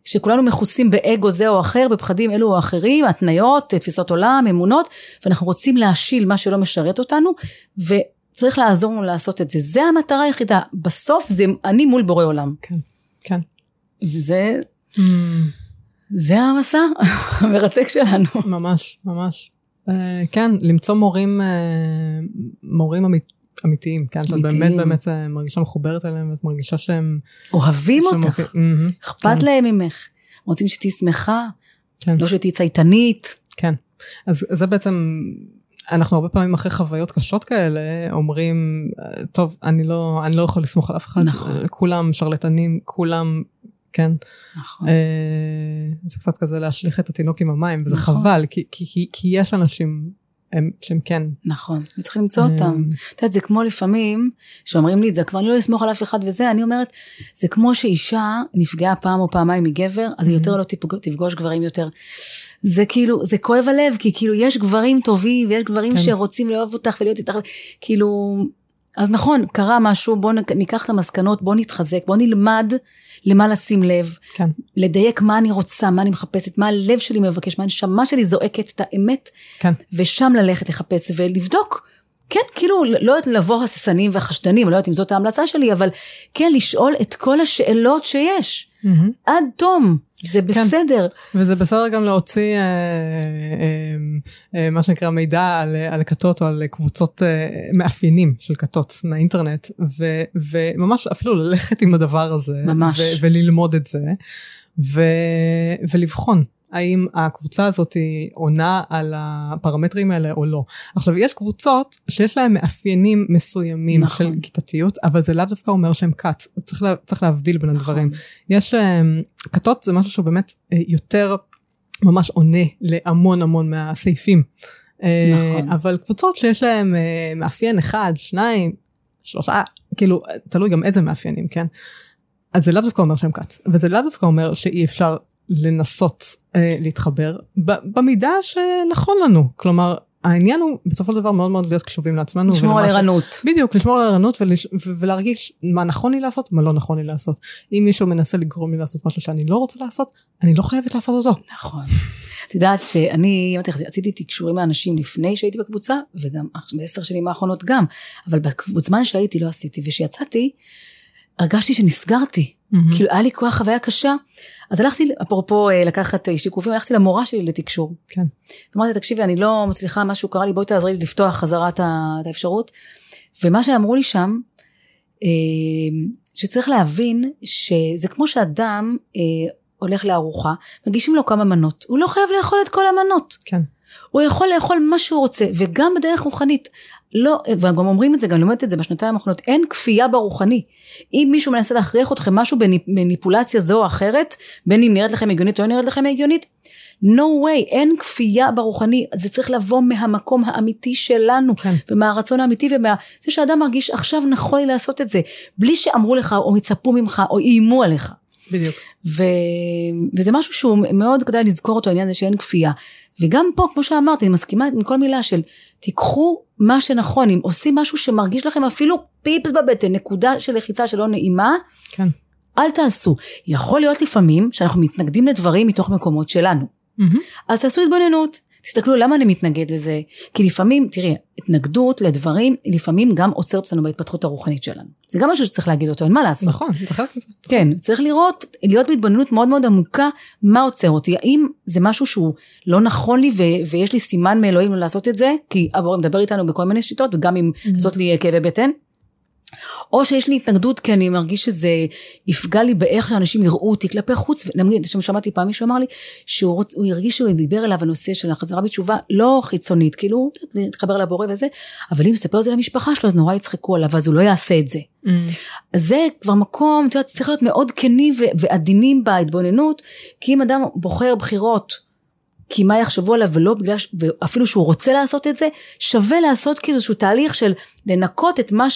שכולנו מכוסים באגו זה או אחר, בפחדים אלו או אחרים, התניות, תפיסות עולם, אמונות, ואנחנו רוצים להשיל מה שלא משרת אותנו, וצריך לעזור לנו לעשות את זה. זה המטרה היחידה. בסוף זה אני מול בורא עולם. כן, כן. וזה... Mm. זה המסע המרתק שלנו. ממש, ממש. Uh, כן, למצוא מורים, uh, מורים אמית, אמיתיים, כן? שאת. באמת באמת אה, מרגישה מחוברת אליהם, ואת מרגישה שהם... אוהבים שהם אותך, אכפת כן. להם ממך, רוצים שתהיי שמחה, כן. לא שתהיי צייתנית. כן. אז זה בעצם, אנחנו הרבה פעמים אחרי חוויות קשות כאלה, אומרים, "אה, טוב, אני לא, אני לא יכול לסמוך על אף אחד, נכון. אה, כולם שרלטנים, כולם, כן. נכון. אה, זה קצת כזה להשליך את התינוק עם המים, וזה נכון. חבל, כי, כי, כי, כי יש אנשים הם, שהם כן. נכון, וצריך למצוא אותם. אה, את יודעת, זה כמו לפעמים, שאומרים לי את זה, כבר אני לא אסמוך על אף אחד וזה, אני אומרת, זה כמו שאישה נפגעה פעם או פעמיים מגבר, אז היא יותר לא תפגוש גברים יותר. זה כאילו, זה כואב הלב, כי כאילו יש גברים טובים, ויש גברים כן. שרוצים לאהוב אותך ולהיות איתך, כאילו, אז נכון, קרה משהו, בואו ניקח את המסקנות, בואו נתחזק, בואו נלמד למה לשים לב, כן. לדייק מה אני רוצה, מה אני מחפשת, מה הלב שלי מבקש, מה הנשמה שלי זועקת את האמת, כן. ושם ללכת לחפש ולבדוק. כן, כאילו, לא לבוא הססנים והחשדנים, לא יודעת אם זאת ההמלצה שלי, אבל כן, לשאול את כל השאלות שיש. מהמם. עד תום, זה כן. בסדר. וזה בסדר גם להוציא אה, אה, אה, מה שנקרא מידע על, על כתות או על קבוצות אה, מאפיינים של כתות מהאינטרנט, ו, וממש אפילו ללכת עם הדבר הזה, ממש. ו, וללמוד את זה, ו, ולבחון. האם הקבוצה הזאת עונה על הפרמטרים האלה או לא. עכשיו, יש קבוצות שיש להן מאפיינים מסוימים נכון. של כיתתיות, אבל זה לאו דווקא אומר שהן כת. צריך, לה, צריך להבדיל בין הדברים. יש אמ, כתות זה משהו שהוא באמת אה, יותר ממש עונה להמון המון מהסעיפים. אה, נכון. אבל קבוצות שיש להם אה, מאפיין אחד, שניים, שלושה, כאילו, תלוי גם איזה מאפיינים, כן? אז זה לאו דווקא אומר שהם כת, וזה לאו דווקא אומר שאי אפשר לנסות אה, להתחבר במידה שנכון לנו. כלומר, העניין הוא בסופו של דבר מאוד מאוד להיות קשובים לעצמנו. לשמור על ולמה ש- ערנות. בדיוק, לשמור על ערנות ולש... ולהרגיש מה נכון לי לעשות, מה לא נכון לי לעשות. אם מישהו מנסה לגרום לי לעשות משהו שאני לא רוצה לעשות, אני לא חייבת לעשות אותו. נכון. את יודעת שאני, אמרתי לך, עשיתי תקשורים לאנשים לפני שהייתי בקבוצה, וגם בעשר שנים האחרונות גם, אבל בזמן שהייתי לא עשיתי, וכשיצאתי, הרגשתי שנסגרתי. כאילו היה לי כוח חוויה קשה, אז הלכתי, אפרופו אה, לקחת אה, שיקופים, הלכתי למורה שלי לתקשור. כן. אמרתי, תקשיבי, אני לא מצליחה, משהו קרה לי, בואי תעזרי לי לפתוח חזרה את האפשרות. ומה שאמרו לי שם, אה, שצריך להבין שזה כמו שאדם הולך לארוחה, מגישים לו כמה מנות, הוא לא חייב לאכול את כל המנות. כן. הוא יכול לאכול מה שהוא רוצה, וגם בדרך רוחנית. לא, והם גם אומרים את זה, גם לימדתי את זה בשנתיים האחרונות, אין כפייה ברוחני. אם מישהו מנסה להכריח אתכם משהו במניפולציה זו או אחרת, בין אם נראית לכם הגיונית או לא נראית לכם הגיונית, no way, אין כפייה ברוחני, זה צריך לבוא מהמקום האמיתי שלנו, כן. ומהרצון האמיתי ומה... זה שאדם מרגיש עכשיו נכון לי לעשות את זה, בלי שאמרו לך או יצפו ממך או איימו עליך. בדיוק. ו... וזה משהו שהוא מאוד כדאי לזכור אותו, העניין הזה שאין כפייה. וגם פה, כמו שאמרתי, אני מסכימה עם כל מילה של תיקחו מה שנכון, אם עושים משהו שמרגיש לכם אפילו פיפס בבטן, נקודה של לחיצה שלא נעימה, כן. אל תעשו. יכול להיות לפעמים שאנחנו מתנגדים לדברים מתוך מקומות שלנו. מהמם. אז תעשו התבוננות. תסתכלו למה אני מתנגד לזה. כי לפעמים, תראי, התנגדות לדברים, לפעמים גם עוצרת אותנו בהתפתחות הרוחנית שלנו. זה גם משהו שצריך להגיד אותו, אין מה לעשות. נכון, חלק מזה. כן, צריך לראות, להיות בהתבוננות מאוד מאוד עמוקה, מה עוצר אותי, האם זה משהו שהוא לא נכון לי ו- ויש לי סימן מאלוהים לעשות את זה, כי הבורא מדבר איתנו בכל מיני שיטות, וגם אם לעשות לי כאבי בטן, או שיש לי התנגדות כי אני מרגיש שזה יפגע לי באיך שאנשים יראו אותי כלפי חוץ, נגיד, שמעתי פעם מישהו אמר לי, שהוא רוצ- הוא הרגיש שהוא דיבר אליו הנושא של החזרה בתשובה לא חיצונית, כאילו, להתחבר לבורא וזה, אבל אם הוא יספר את זה למשפחה שלו, אז נורא יצחקו עליו, אז הוא לא יעשה את זה. זה כבר מקום, את יודעת, צריך להיות מאוד כנים ועדינים בהתבוננות, כי אם אדם בוחר בחירות, כי מה יחשבו עליו ולא בגלל, ש- ואפילו שהוא רוצה לעשות את זה, שווה לעשות כאילו איזשהו תהליך של לנקות את מה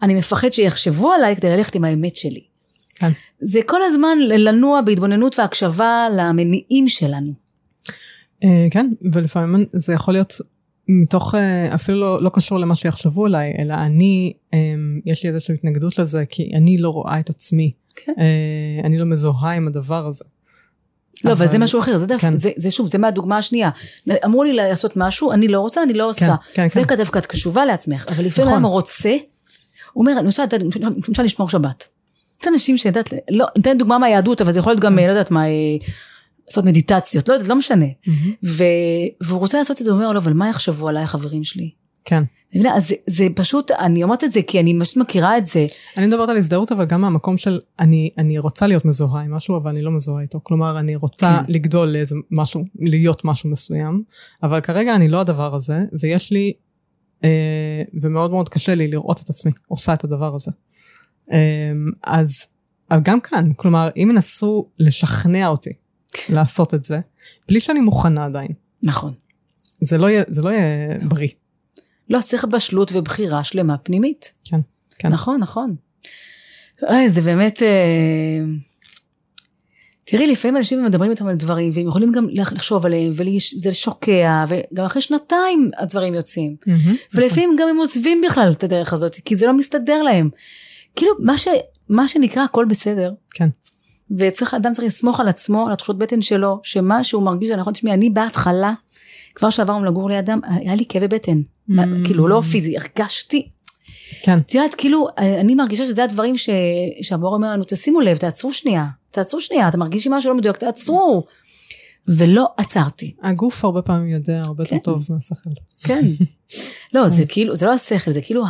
שאני מפחד שיחשבו עליי כדי ללכת עם האמת שלי. כן. זה כל הזמן לנוע בהתבוננות והקשבה למניעים שלנו. אה, כן, ולפעמים זה יכול להיות מתוך, אה, אפילו לא, לא קשור למה שיחשבו עליי, אלא אני, אה, יש לי איזושהי התנגדות לזה, כי אני לא רואה את עצמי. כן. אני לא מזוהה עם הדבר הזה. לא, אבל זה משהו אחר, זה דווקא, כן. זה, זה שוב, זה מהדוגמה השנייה. אמרו לי לעשות משהו, אני לא רוצה, אני לא עושה. כן, זה כן. דווקא את קשובה לעצמך, אבל לפעמים נכון. רוצה, הוא אומר, אני לדעת, למשל לשמור שבת. יש אנשים שיודעת, לא, ניתן דוגמה מהיהדות, אבל זה יכול להיות גם, לא יודעת מה, אה, לעשות מדיטציות, לא יודעת, לא משנה. ו, והוא רוצה לעשות את זה, הוא אומר לו, אבל מה יחשבו עליי החברים שלי? כן. מבינה? אז זה, זה פשוט, אני אומרת את זה כי אני פשוט מכירה את זה. אני מדברת על הזדהות, אבל גם מהמקום של אני, אני רוצה להיות מזוהה עם משהו, אבל אני לא מזוהה איתו. כלומר, אני רוצה כן. לגדול לאיזה משהו, להיות משהו מסוים, אבל כרגע אני לא הדבר הזה, ויש לי, ומאוד מאוד קשה לי לראות את עצמי עושה את הדבר הזה. אה, אז גם כאן, כלומר, אם ינסו לשכנע אותי לעשות את זה, בלי שאני מוכנה עדיין, נכון. זה לא יהיה, זה לא יהיה בריא. לא, צריך בשלות ובחירה שלמה פנימית. כן, כן. נכון, נכון. אוי, זה באמת... אה... תראי, לפעמים אנשים מדברים איתם על דברים, והם יכולים גם לחשוב עליהם, וזה שוקע, וגם אחרי שנתיים הדברים יוצאים. מהמם, ולפעמים גם הם עוזבים בכלל את הדרך הזאת, כי זה לא מסתדר להם. כאילו, מה, ש, מה שנקרא הכל בסדר. כן. וצריך, אדם צריך לסמוך על עצמו, על התחושות בטן שלו, שמה שהוא מרגיש זה נכון, תשמעי, אני בהתחלה, כבר שעברנו לגור לידם, היה לי כאבי בטן. כאילו, לא פיזי, הרגשתי. כן. את יודעת, כאילו, אני מרגישה שזה הדברים ש... שהמורה אומר לנו, תשימו לב, תעצרו שנייה, תעצרו שנייה, אתם מרגישים משהו לא מדויק, תעצרו. ולא עצרתי. הגוף הרבה פעמים יודע הרבה יותר כן. טוב מהשכל. כן. לא, זה כאילו, זה לא השכל, זה כאילו,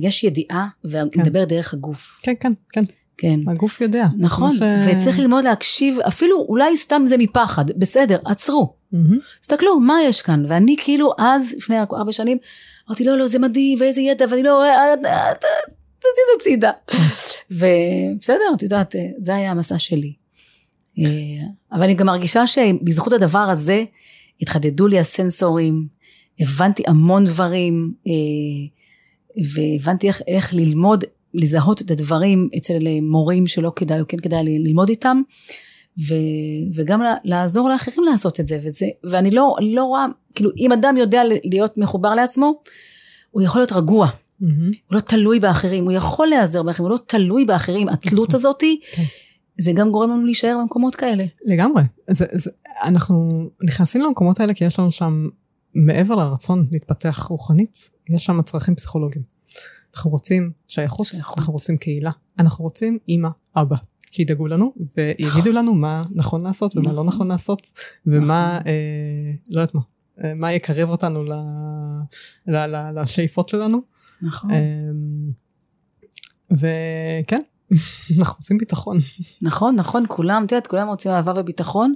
יש ידיעה, ומדבר דרך הגוף. כן, כן, כן, כן. הגוף יודע. נכון, ש- וצריך ללמוד להקשיב, אפילו אולי סתם זה מפחד, בסדר, עצרו. תסתכלו, מה יש כאן? ואני כאילו אז, לפני ארבע שנים, אמרתי, לא, לא, זה מדהים, ואיזה ידע, ואני לא, אה, אה, אה, תזיז הצידה. ובסדר, את יודעת, אה, זה היה המסע שלי. אה, אבל אני גם מרגישה שבזכות הדבר הזה, התחדדו לי הסנסורים, הבנתי המון דברים, אה, והבנתי איך, איך ללמוד, לזהות את הדברים אצל מורים שלא כדאי או כן כדאי ללמוד איתם, ו, וגם לעזור לאחרים לעשות את זה, וזה, ואני לא, לא רואה, כאילו אם אדם יודע להיות מחובר לעצמו, הוא יכול להיות רגוע, מהמם. הוא לא תלוי באחרים, הוא יכול להיעזר באחרים, הוא לא תלוי באחרים, התלות הזאתי, כן. זה גם גורם לנו להישאר במקומות כאלה. לגמרי. זה, זה, אנחנו נכנסים למקומות האלה כי יש לנו שם, מעבר לרצון להתפתח רוחנית, יש שם צרכים פסיכולוגיים. אנחנו רוצים שייכות, שייכות. אנחנו רוצים קהילה, אנחנו רוצים אימא, אבא. שידאגו לנו ויגידו לנו מה נכון לעשות ומה לא נכון. נכון לעשות ומה, נכון. אה, לא יודעת מה, אה, מה יקרב אותנו ל, ל, ל, לשאיפות שלנו. נכון. אמ, וכן, אנחנו רוצים ביטחון. נכון, נכון, כולם, את יודעת, כולם רוצים אהבה וביטחון.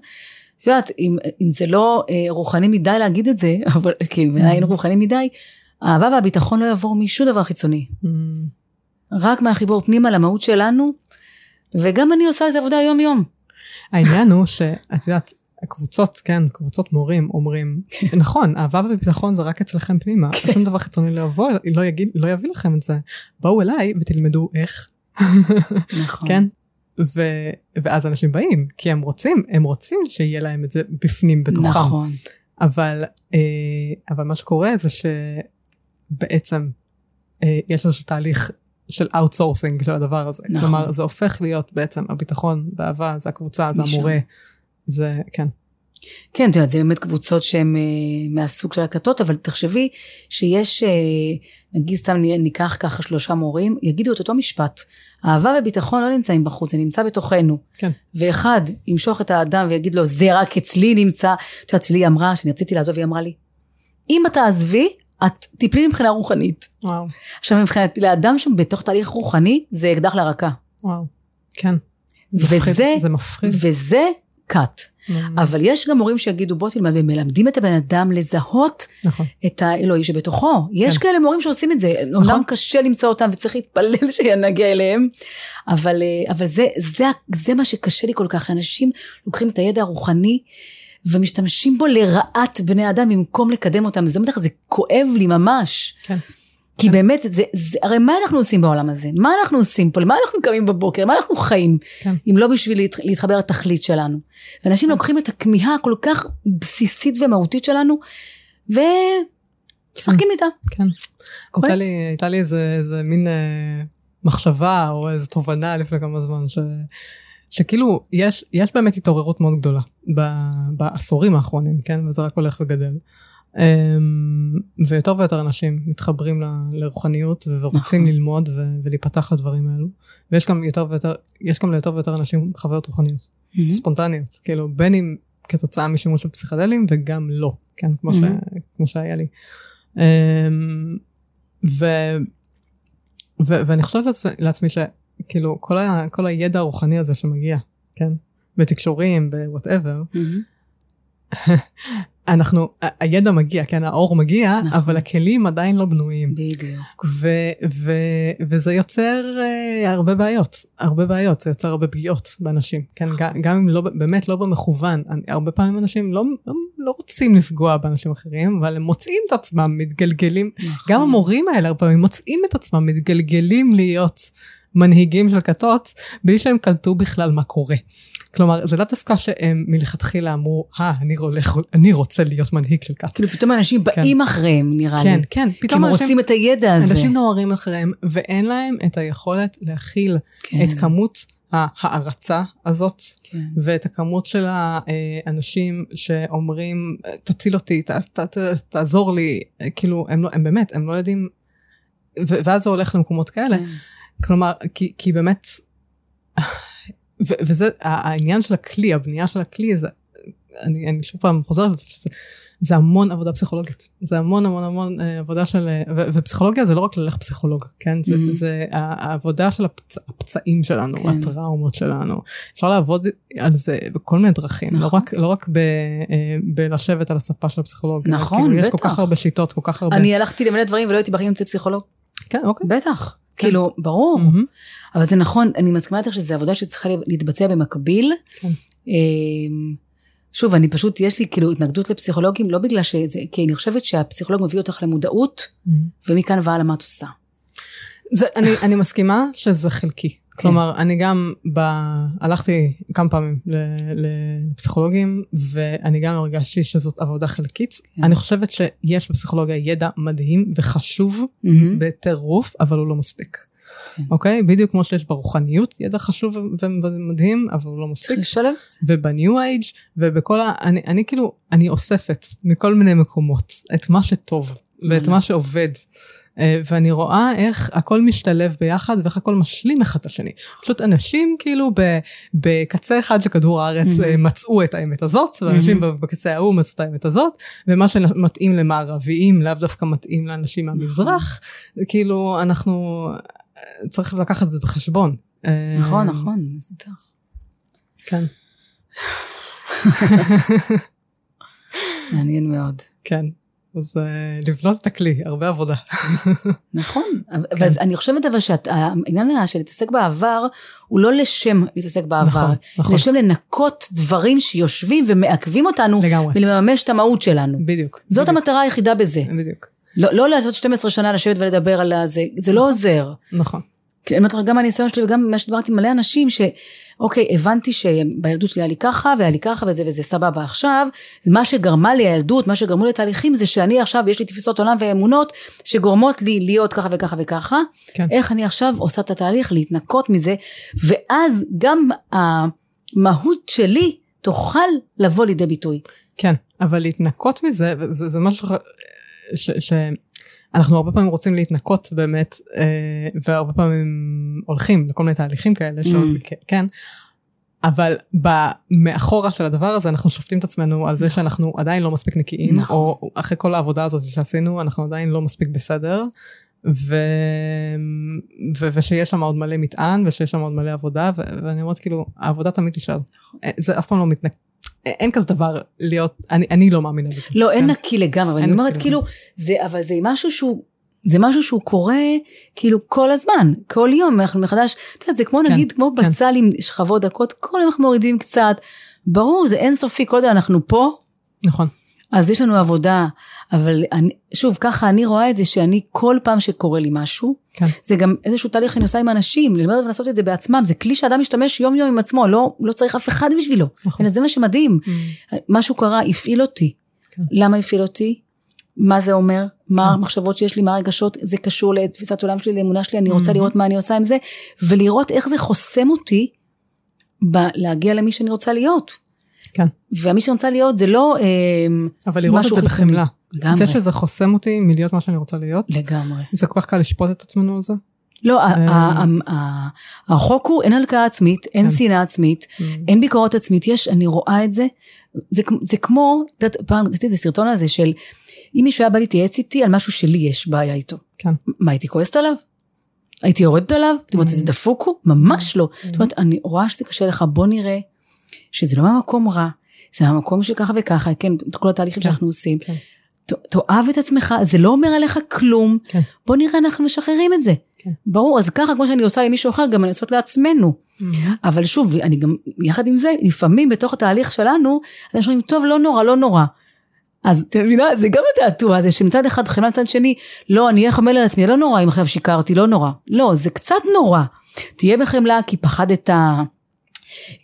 את יודעת, אם, אם זה לא אה, רוחני מדי להגיד את זה, אבל כי בעיניי היינו רוחני מדי, האהבה והביטחון לא יעבור משום דבר חיצוני. אמ, רק מהחיבור פנימה למהות שלנו, וגם אני עושה על זה עבודה יום-יום. העניין הוא שאת יודעת, הקבוצות, כן, קבוצות מורים אומרים, נכון, אהבה וביטחון זה רק אצלכם פנימה, שום דבר חיצוני לא יבוא, לא, יגיד, לא יביא לכם את זה. בואו אליי ותלמדו איך, נכון. כן? ו, ואז אנשים באים, כי הם רוצים, הם רוצים שיהיה להם את זה בפנים בתוכם. נכון. אבל, אה, אבל מה שקורה זה שבעצם אה, יש איזשהו תהליך של outsourcing של הדבר הזה. נכון. כלומר, זה הופך להיות בעצם הביטחון והאהבה, זה הקבוצה, זה. המורה, זה, כן. כן, את יודעת, זה באמת קבוצות שהן אה, מהסוג של הכתות, אבל תחשבי שיש, אה, נגיד סתם ניקח ככה שלושה מורים, יגידו את אותו משפט. אהבה וביטחון לא נמצאים בחוץ, זה נמצא בתוכנו. כן. ואחד ימשוך את האדם ויגיד לו, זה רק אצלי נמצא. את יודעת, שלי אמרה, שאני רציתי לעזוב, היא אמרה לי, אם את תעזבי, את תיפלי מבחינה רוחנית. וואו, עכשיו מבחינתי, לאדם שם בתוך תהליך רוחני, זה אקדח לרקה. וואו, כן. מפחיד, וזה, זה מפחיד. וזה cut. אבל יש גם מורים שיגידו בוא תלמד, ומלמדים את הבן אדם לזהות נכון. את האלוהי שבתוכו. יש כן. כאלה מורים שעושים את זה, נכון. אמנם קשה למצוא אותם וצריך להתפלל שנגיע אליהם, אבל, אה, אבל זה, זה, זה מה שקשה לי כל כך, שאנשים לוקחים את הידע הרוחני ומשתמשים בו לרעת בני אדם במקום לקדם אותם, זה בטח, זה כואב לי ממש. כן. כי באמת, זה, זה, הרי מה אנחנו עושים בעולם הזה? מה אנחנו עושים פה? למה אנחנו קמים בבוקר? מה אנחנו חיים? כן. אם לא בשביל להת, להתחבר לתכלית שלנו. ואנשים לוקחים את הכמיהה הכל כך בסיסית ומהותית שלנו, ומשחקים איתה. כן. קורה. הייתה לי, הייתה לי איזה, איזה מין אה, מחשבה או איזו תובנה לפני כמה זמן, ש, שכאילו יש, יש באמת התעוררות מאוד גדולה ב, בעשורים האחרונים, כן? וזה רק הולך וגדל. Um, ויותר ויותר אנשים מתחברים ל- לרוחניות ורוצים נכון. ללמוד ו- ולהיפתח לדברים האלו. ויש גם יותר ויותר, יש גם ליותר ויותר אנשים חוויות רוחניות, ספונטניות, כאילו בין אם כתוצאה משימוש בפסיכדלים וגם לא, כן, כמו, ש, Mhm. כמו שהיה לי. אמ, ו, ו, ואני חושבת לעצמי, לעצמי שכאילו כל, ה, כל הידע הרוחני הזה שמגיע, כן? בתקשורים, בוואטאבר, מהמם. אנחנו, הידע מגיע, כן, האור מגיע, נכון. אבל הכלים עדיין לא בנויים. בדיוק. ו- ו- וזה יוצר uh, הרבה בעיות, הרבה בעיות, זה יוצר הרבה פגיעות באנשים, כן, גם, גם אם לא, באמת לא במכוון, אני, הרבה פעמים אנשים לא, לא, לא רוצים לפגוע באנשים אחרים, אבל הם מוצאים את עצמם מתגלגלים, נכון. גם המורים האלה הרבה פעמים מוצאים את עצמם מתגלגלים להיות מנהיגים של כתות, בלי שהם קלטו בכלל מה קורה. כלומר, זה לא דווקא שהם מלכתחילה אמרו, אה, אני, הולך- אני רוצה להיות מנהיג של כת. כאילו פתאום אנשים באים אחריהם, נראה כן, לי. כן, כי פתאום הם אנשים... רוצים את הידע הזה. אנשים נוערים אחריהם, ואין להם את היכולת להכיל כן, את כמות ההערצה הזאת, כן. ואת הכמות של האנשים שאומרים, תציל אותי, ת, ת, ת, תעזור לי, כאילו, הם, לא, הם באמת, הם לא יודעים, ואז זה הולך למקומות כאלה. כן. כלומר, כי, כי באמת, ו, וזה העניין של הכלי, הבנייה של הכלי, זה, אני, אני שוב פעם חוזרת שזה, זה המון עבודה פסיכולוגית, זה המון המון המון אה, עבודה של, אה, ו, ופסיכולוגיה זה לא רק ללכת פסיכולוג, כן? זה, Mhm. זה העבודה של הפצ, הפצעים שלנו, כן. הטראומות שלנו. אפשר לעבוד על זה בכל מיני דרכים, לא נכון. רק, לא רק ב, אה, בלשבת על הספה של הפסיכולוג. נכון, כאילו, יש כל בטח. כך הרבה שיטות, כל כך הרבה... אני הלכתי למלא דברים ולא הייתי בחיים אצל פסיכולוג. כן, אוקיי. בטח. כן. כאילו, ברור. מהמם. אבל זה נכון, אני מסכימה איתך שזו עבודה שצריכה להתבצע במקביל. כן. אמ, שוב, אני פשוט, יש לי כאילו התנגדות לפסיכולוגים, לא בגלל שזה, כי אני חושבת שהפסיכולוג מביא אותך למודעות, מהמם. ומכאן והלאה מה את עושה. זה, אני, אני מסכימה שזה חלקי. כן. כלומר, אני גם ב... הלכתי כמה פעמים לפסיכולוגים, ואני גם הרגשתי שזאת עבודה חלקית. כן. אני חושבת שיש בפסיכולוגיה ידע מדהים וחשוב. בטירוף, אבל הוא לא מספיק. כן. אוקיי? בדיוק כמו שיש ברוחניות ידע חשוב ומדהים, אבל הוא לא מספיק. צריך לשלב. ובניו אייג' ובכל ה... אני, אני כאילו, אני אוספת מכל מיני מקומות את מה שטוב ואת. מה שעובד. אה, ואני רואה איך הכל משתלב ביחד ואיך הכל משלים אחד את השני. פשוט אנשים כאילו בקצה אחד של כדור הארץ Mhm. אה, מצאו את האמת הזאת, ואנשים בקצה ההוא מצאו את האמת הזאת, ומה שמתאים למערביים לאו דווקא מתאים לאנשים מהמזרח. כאילו, אנחנו, אה, צריך לקחת את זה בחשבון. נכון, נכון, אני איתך. כן. מעניין מאוד. כן. אז uh, לבנות את הכלי, הרבה עבודה. נכון, כן. אבל אני חושבת אבל שהעניין של להתעסק בעבר הוא לא לשם להתעסק בעבר, נכון, נכון. לשם לנקות דברים שיושבים ומעכבים אותנו לגמרי. ולממש את המהות שלנו. בדיוק. זאת בדיוק, המטרה היחידה בזה. בדיוק. לא, לא לעשות 12 שנה לשבת ולדבר על זה, זה לא עוזר. נכון. כי אני אומרת לך, גם מהניסיון שלי וגם ממה שדיברתי עם מלא אנשים, שאוקיי, הבנתי שבילדות שלי היה לי ככה, והיה לי ככה, וזה וזה סבבה עכשיו, מה שגרמה לי הילדות, מה שגרמו לי תהליכים, זה שאני עכשיו, יש לי תפיסות עולם ואמונות, שגורמות לי להיות ככה וככה וככה, כן. איך אני עכשיו עושה את התהליך, להתנקות מזה, ואז גם המהות שלי תוכל לבוא לידי ביטוי. כן, אבל להתנקות מזה, זה, זה משהו ש, ש, שאנחנו הרבה פעמים רוצים להתנקות באמת, אה, והרבה פעמים הולכים לכל מיני תהליכים כאלה, שעוד, Mm. כן, אבל מאחורה של הדבר הזה אנחנו שופטים את עצמנו על זה שאנחנו עדיין לא מספיק נקיים, נכון. או אחרי כל העבודה הזאת שעשינו אנחנו עדיין לא מספיק בסדר. ו... ו... ושיש שם עוד מלא מטען ושיש שם עוד מלא עבודה ו... ואני אומרת כאילו העבודה תמיד תישאר אה, זה אף פעם לא מתנק... אין כזה דבר להיות אני, אני לא מאמינה בזה. לא, אין כן. נקי לגמרי, אני אומרת כאילו, זה, אבל זה משהו שהוא, זה משהו שהוא קורה כאילו כל הזמן, כל יום אנחנו מחדש, אתה יודע, זה כמו כן, נגיד, כמו כן. בצל עם שכבות דקות, כל יום אנחנו מורידים קצת, ברור, זה אינסופי, כל עוד אנחנו פה, נכון. אז יש לנו עבודה, אבל אני, שוב, ככה אני רואה את זה שאני כל פעם שקורה לי משהו, כן. זה גם איזשהו תהליך שאני עושה עם אנשים, ללמד אותם לעשות את זה בעצמם, זה כלי שאדם משתמש יום יום עם עצמו, לא, לא צריך אף אחד בשבילו, נכון. זה מה שמדהים. משהו קרה, הפעיל אותי. כן. למה הפעיל אותי? מה זה אומר? מה כן. המחשבות שיש לי, מה הרגשות, זה קשור לתפיסת עולם שלי, לאמונה שלי, אני רוצה מהמם. לראות מה אני עושה עם זה, ולראות איך זה חוסם אותי ב- להגיע למי שאני רוצה להיות. כן. ומי שאני רוצה להיות זה לא אמ, אבל לראות את משהו זה חיצוני. בחמלה. לגמרי. זה שזה חוסם אותי מלהיות מה שאני רוצה להיות. לגמרי. זה כל כך קל לשפוט את עצמנו על זה. לא, אה. החוק הוא אין הלקאה עצמית, אין כן. שנאה עצמית, אין ביקורת עצמית, יש, אני רואה את זה, זה, כמו, את יודעת, פעם עשיתי איזה סרטון על זה של אם מישהו היה בא להתייעץ איתי על משהו שלי יש בעיה איתו. כן. מה, הייתי כועסת עליו? הייתי יורדת עליו? זאת אומרת, זה דפוק הוא? ממש לא. זאת אומרת, אני רואה שזה קשה לך, בוא נראה שזה לא מהמקום רע, זה מהמקום שככה וככה, כן, את כל התהליכים שאנחנו עושים. כן. תאהב את עצמך, זה לא אומר עליך כלום. כן. בוא נראה, אנחנו משחררים את זה. כן. ברור, אז ככה כמו שאני עושה למישהו אחר, גם אני עושה לעצמנו. אבל שוב, אני גם, יחד עם זה, לפעמים בתוך התהליך שלנו, אנשים אומרים, טוב, לא נורא, לא נורא. אז את מבינה, זה גם התעתוע הזה, שמצד אחד חמלה, מצד שני, לא, אני אהיה חמל על עצמי, לא נורא אם עכשיו שיקרתי, לא נורא. לא, זה קצת נורא. תהיה בחמלה כי פחדת,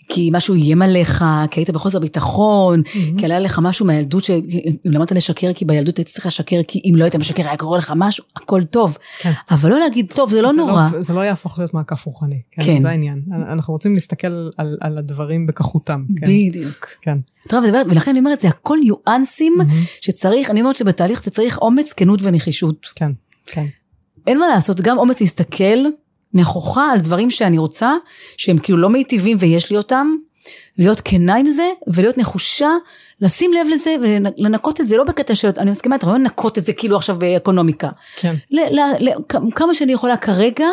כי משהו איים עליך, כי היית בחוסר ביטחון, כי עלה לך משהו מהילדות, שאם למדת לשקר, כי בילדות היית צריך לשקר, כי אם לא היית משקר היה קורה לך משהו, הכל טוב. כן. אבל לא להגיד, טוב, זה לא זה נורא. זה לא יהפוך להיות מעקף רוחני. כן. כן. זה העניין. אנחנו רוצים להסתכל על, על הדברים בכחותם. כן. בדיוק. כן. טוב, ולכן אני אומרת, זה הכל ניואנסים שצריך, אני אומרת שבתהליך אתה צריך אומץ, כנות ונחישות. כן. כן. אין מה לעשות, גם אומץ להסתכל נכוחה על דברים שאני רוצה, שהם כאילו לא מיטיבים ויש לי אותם, להיות כנה עם זה, ולהיות נחושה, לשים לב לזה ולנקות את זה, לא בקטע של, אני מסכימה, אתה לא לנקות את זה כאילו עכשיו באקונומיקה. כן. ל- ל- ל- כמה שאני יכולה כרגע,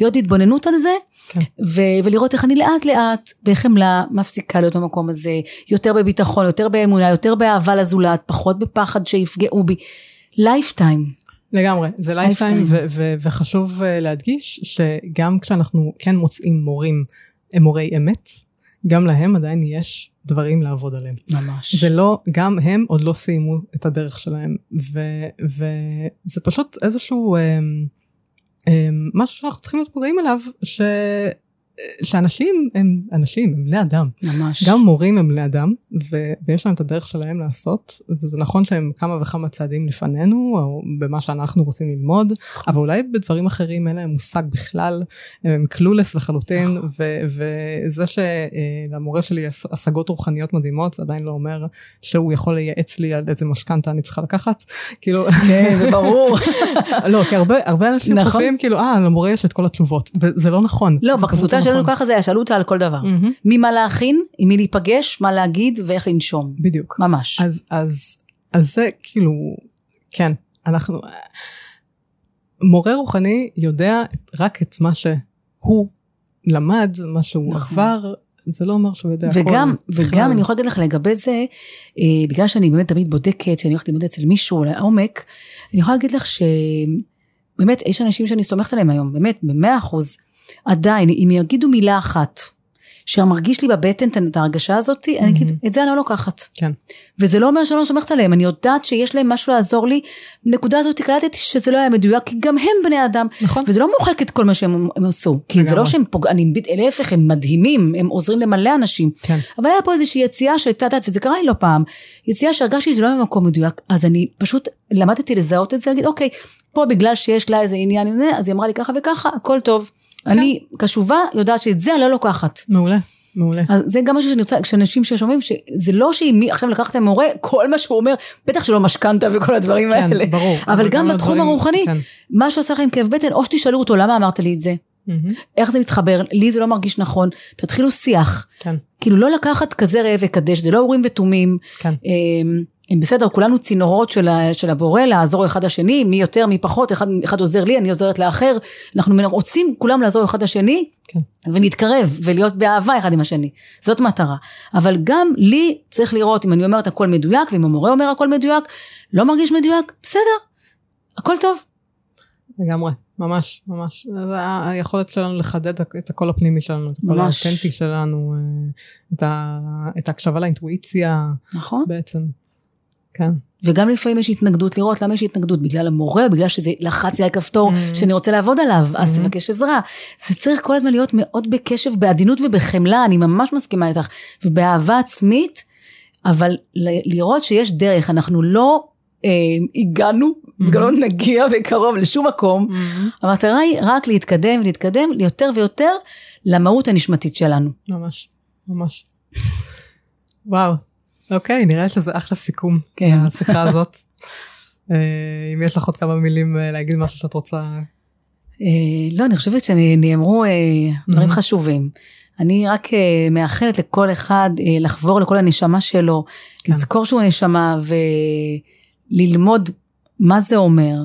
להיות התבוננות על זה, כן. ו- ולראות איך אני לאט לאט בחמלה מפסיקה להיות במקום הזה, יותר בביטחון, יותר באמונה, יותר באהבה לזולת, פחות בפחד שיפגעו בי. לייפטיים. לגמרי, זה לייפטיים. ו- ו- וחשוב אה, להדגיש שגם כשאנחנו כן מוצאים מורים, הם מורי אמת, גם להם עדיין יש דברים לעבוד עליהם. ממש. זה לא, גם הם עוד לא סיימו את הדרך שלהם, וזה פשוט איזשהו אה, אה, משהו שאנחנו צריכים להיות מודעים אליו, ש- שאנשים הם אנשים, הם בני אדם. ממש. גם מורים הם בני אדם, ו- ויש להם את הדרך שלהם לעשות, וזה נכון שהם כמה וכמה צעדים לפנינו, או במה שאנחנו רוצים ללמוד, אבל אולי בדברים אחרים אין להם מושג בכלל, הם קלולס לחלוטין, נכון. וזה שלמורה שלי יש השגות רוחניות מדהימות, זה עדיין לא אומר שהוא יכול לייעץ לי על איזה משכנתה אני צריכה לקחת, כאילו, כן, זה ברור. לא, כי הרבה, הרבה אנשים נכון. חושבים כאילו, אה, למורה יש את כל התשובות, וזה לא נכון. לא, בקבוצה שלנו נכון. ככה זה היה, שאלו אותה על כל דבר. מהמם, ממה להכין, עם מי להיפגש, מה להגיד ואיך לנשום. בדיוק. ממש. אז, אז, אז זה כאילו, כן, אנחנו, מורה רוחני יודע רק את מה שהוא למד, מה שהוא נכון. עבר, זה לא אומר שהוא יודע הכל. וגם. וגם אני יכולה להגיד לך לגבי זה, אה, בגלל שאני באמת תמיד בודקת, שאני הולכת ללמוד אצל מישהו לעומק, אני יכולה להגיד לך שבאמת יש אנשים שאני סומכת עליהם היום, באמת, במאה אחוז, עדיין, אם יגידו מילה אחת, שמרגיש לי בבטן את- ההרגשה הזאת, אני אגיד, את זה אני לא לוקחת. כן, וזה לא אומר שאני לא סומכת עליהם, אני יודעת שיש להם משהו לעזור לי. בנקודה הזאת קלטתי שזה לא היה מדויק, כי גם הם בני אדם. נכון. וזה לא מוחק את כל מה שהם הם עשו. כי זה. לא שהם פוגענים, להפך, הם מדהימים, הם עוזרים למלא אנשים. כן. אבל היה פה איזושהי יציאה שהייתה, את וזה קרה לי לא פעם, יציאה שהרגשתי שזה לא במקום מדויק, אז אני פשוט למדתי לזהות את זה, להגיד, אוקיי, פה בגלל שיש לה איזה עניין עם זה, אז היא אמרה לי ככה וככה, הכל טוב. כן. אני קשובה, יודעת שאת זה אני לא לוקחת. מעולה, מעולה. אז זה גם משהו שאני רוצה, כשאנשים ששומעים, שזה לא שאם עכשיו לקחתם מורה, כל מה שהוא אומר, בטח שלא משכנתה וכל הדברים כן, האלה. ברור. אבל גם בתחום הדברים- הרוחני, כן. מה שעושה לכם כאב בטן, או שתשאלו אותו, למה אמרת לי את זה? מהמם, איך זה מתחבר? לי זה לא מרגיש נכון. תתחילו שיח. כן, כאילו לא לקחת כזה ראה וקדש, זה לא אורים ותומים. כן. הם בסדר, כולנו צינורות של, של הבורא, לעזור אחד לשני, מי יותר, מי פחות, אחד, אחד עוזר לי, אני עוזרת לאחר. אנחנו רוצים כולם לעזור אחד לשני, כן. ונתקרב, ולהיות באהבה אחד עם השני. זאת מטרה. אבל גם לי צריך לראות אם אני אומרת הכל מדויק, ואם המורה אומר הכל מדויק, לא מרגיש מדויק, בסדר, הכל טוב. לגמרי, ממש, ממש. זה היכולת שלנו לחדד את הקול הפנימי שלנו, את הקול. האותנטי שלנו, אה, את ה- את ההקשבה לאינטואיציה נכון. בעצם. כן. וגם לפעמים יש התנגדות לראות למה יש התנגדות בגלל המורה בגלל שזה לחץ לי על כפתור Mm. שאני רוצה לעבוד עליו אז Mm-hmm. תבקש עזרה. זה צריך כל הזמן להיות מאוד בקשב בעדינות ובחמלה אני ממש מסכימה איתך ובאהבה עצמית אבל לראות שיש דרך אנחנו לא אה, הגענו וגם לא נגיע בקרוב לשום מקום המטרה היא רק להתקדם ולהתקדם יותר ויותר למהות הנשמתית שלנו. ממש, ממש. וואו, אוקיי, נראה שזה אחלה סיכום, כן. השיחה הזאת. אה, אם יש לך עוד כמה מילים אה, להגיד משהו שאת רוצה... אה, לא, אני חושבת שנאמרו אה, דברים. חשובים. אני רק אה, מאחלת לכל אחד אה, לחבור לכל הנשמה שלו, כן. לזכור שהוא נשמה ללמוד מה זה אומר,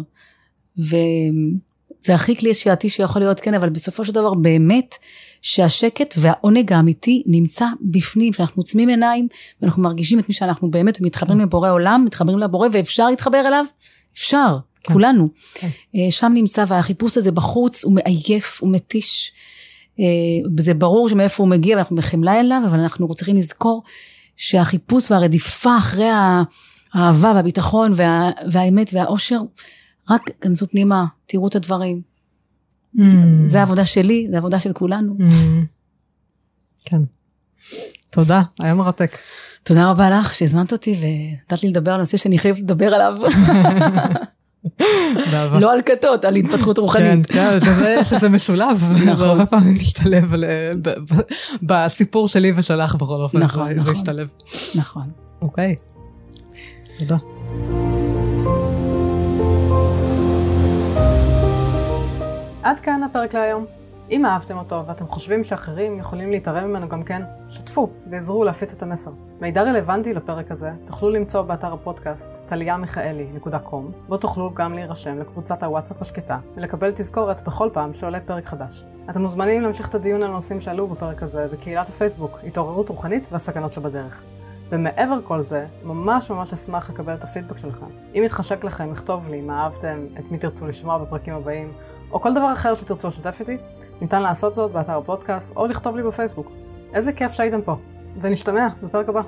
וזה הכי קלישאתי שיכול להיות, כן, אבל בסופו של דבר באמת שהשקט והעונג האמיתי נמצא בפנים, שאנחנו עוצמים עיניים ואנחנו מרגישים את מי שאנחנו באמת מתחברים לבורא עולם, מתחברים לבורא ואפשר להתחבר אליו? אפשר, כן. כולנו. כן. אה, שם נמצא והחיפוש הזה בחוץ הוא מעייף, הוא מתיש. אה, זה ברור שמאיפה הוא מגיע ואנחנו בחמלה אליו, אבל אנחנו צריכים לזכור שהחיפוש והרדיפה אחרי האהבה והביטחון וה, והאמת והאושר, רק כנסו פנימה, תראו את הדברים. Mm. זה העבודה שלי, זה העבודה של כולנו. Mm. כן. תודה, היה מרתק. תודה רבה לך שהזמנת אותי ונתת לי לדבר על נושא שאני חייבת לדבר עליו. לא על כתות, על התפתחות רוחנית. כן, כן שזה משולב, נכון. הרבה פעמים משתלב בסיפור שלי ושלך בכל אופן, נכון, זה נכון. השתלב. נכון. אוקיי, תודה. עד כאן הפרק להיום. אם אהבתם אותו ואתם חושבים שאחרים יכולים להתערב ממנו גם כן, שתפו ועזרו להפיץ את המסר. מידע רלוונטי לפרק הזה תוכלו למצוא באתר הפודקאסט טליאמיכאלי.com, בו תוכלו גם להירשם לקבוצת הוואטסאפ השקטה ולקבל תזכורת בכל פעם שעולה פרק חדש. אתם מוזמנים להמשיך את הדיון על הנושאים שעלו בפרק הזה בקהילת הפייסבוק התעוררות רוחנית והסכנות שבדרך. ומעבר כל זה, ממש ממש אשמח לקבל את הפידבק שלכם. אם יתחשק לכם, לכתוב לי מה אהבתם, את מי תרצו לשמוע בפרקים הבאים, או כל דבר אחר שתרצו לשתף איתי, ניתן לעשות זאת באתר הפודקאסט או לכתוב לי בפייסבוק. איזה כיף שהייתם פה, ונשתמע בפרק הבא.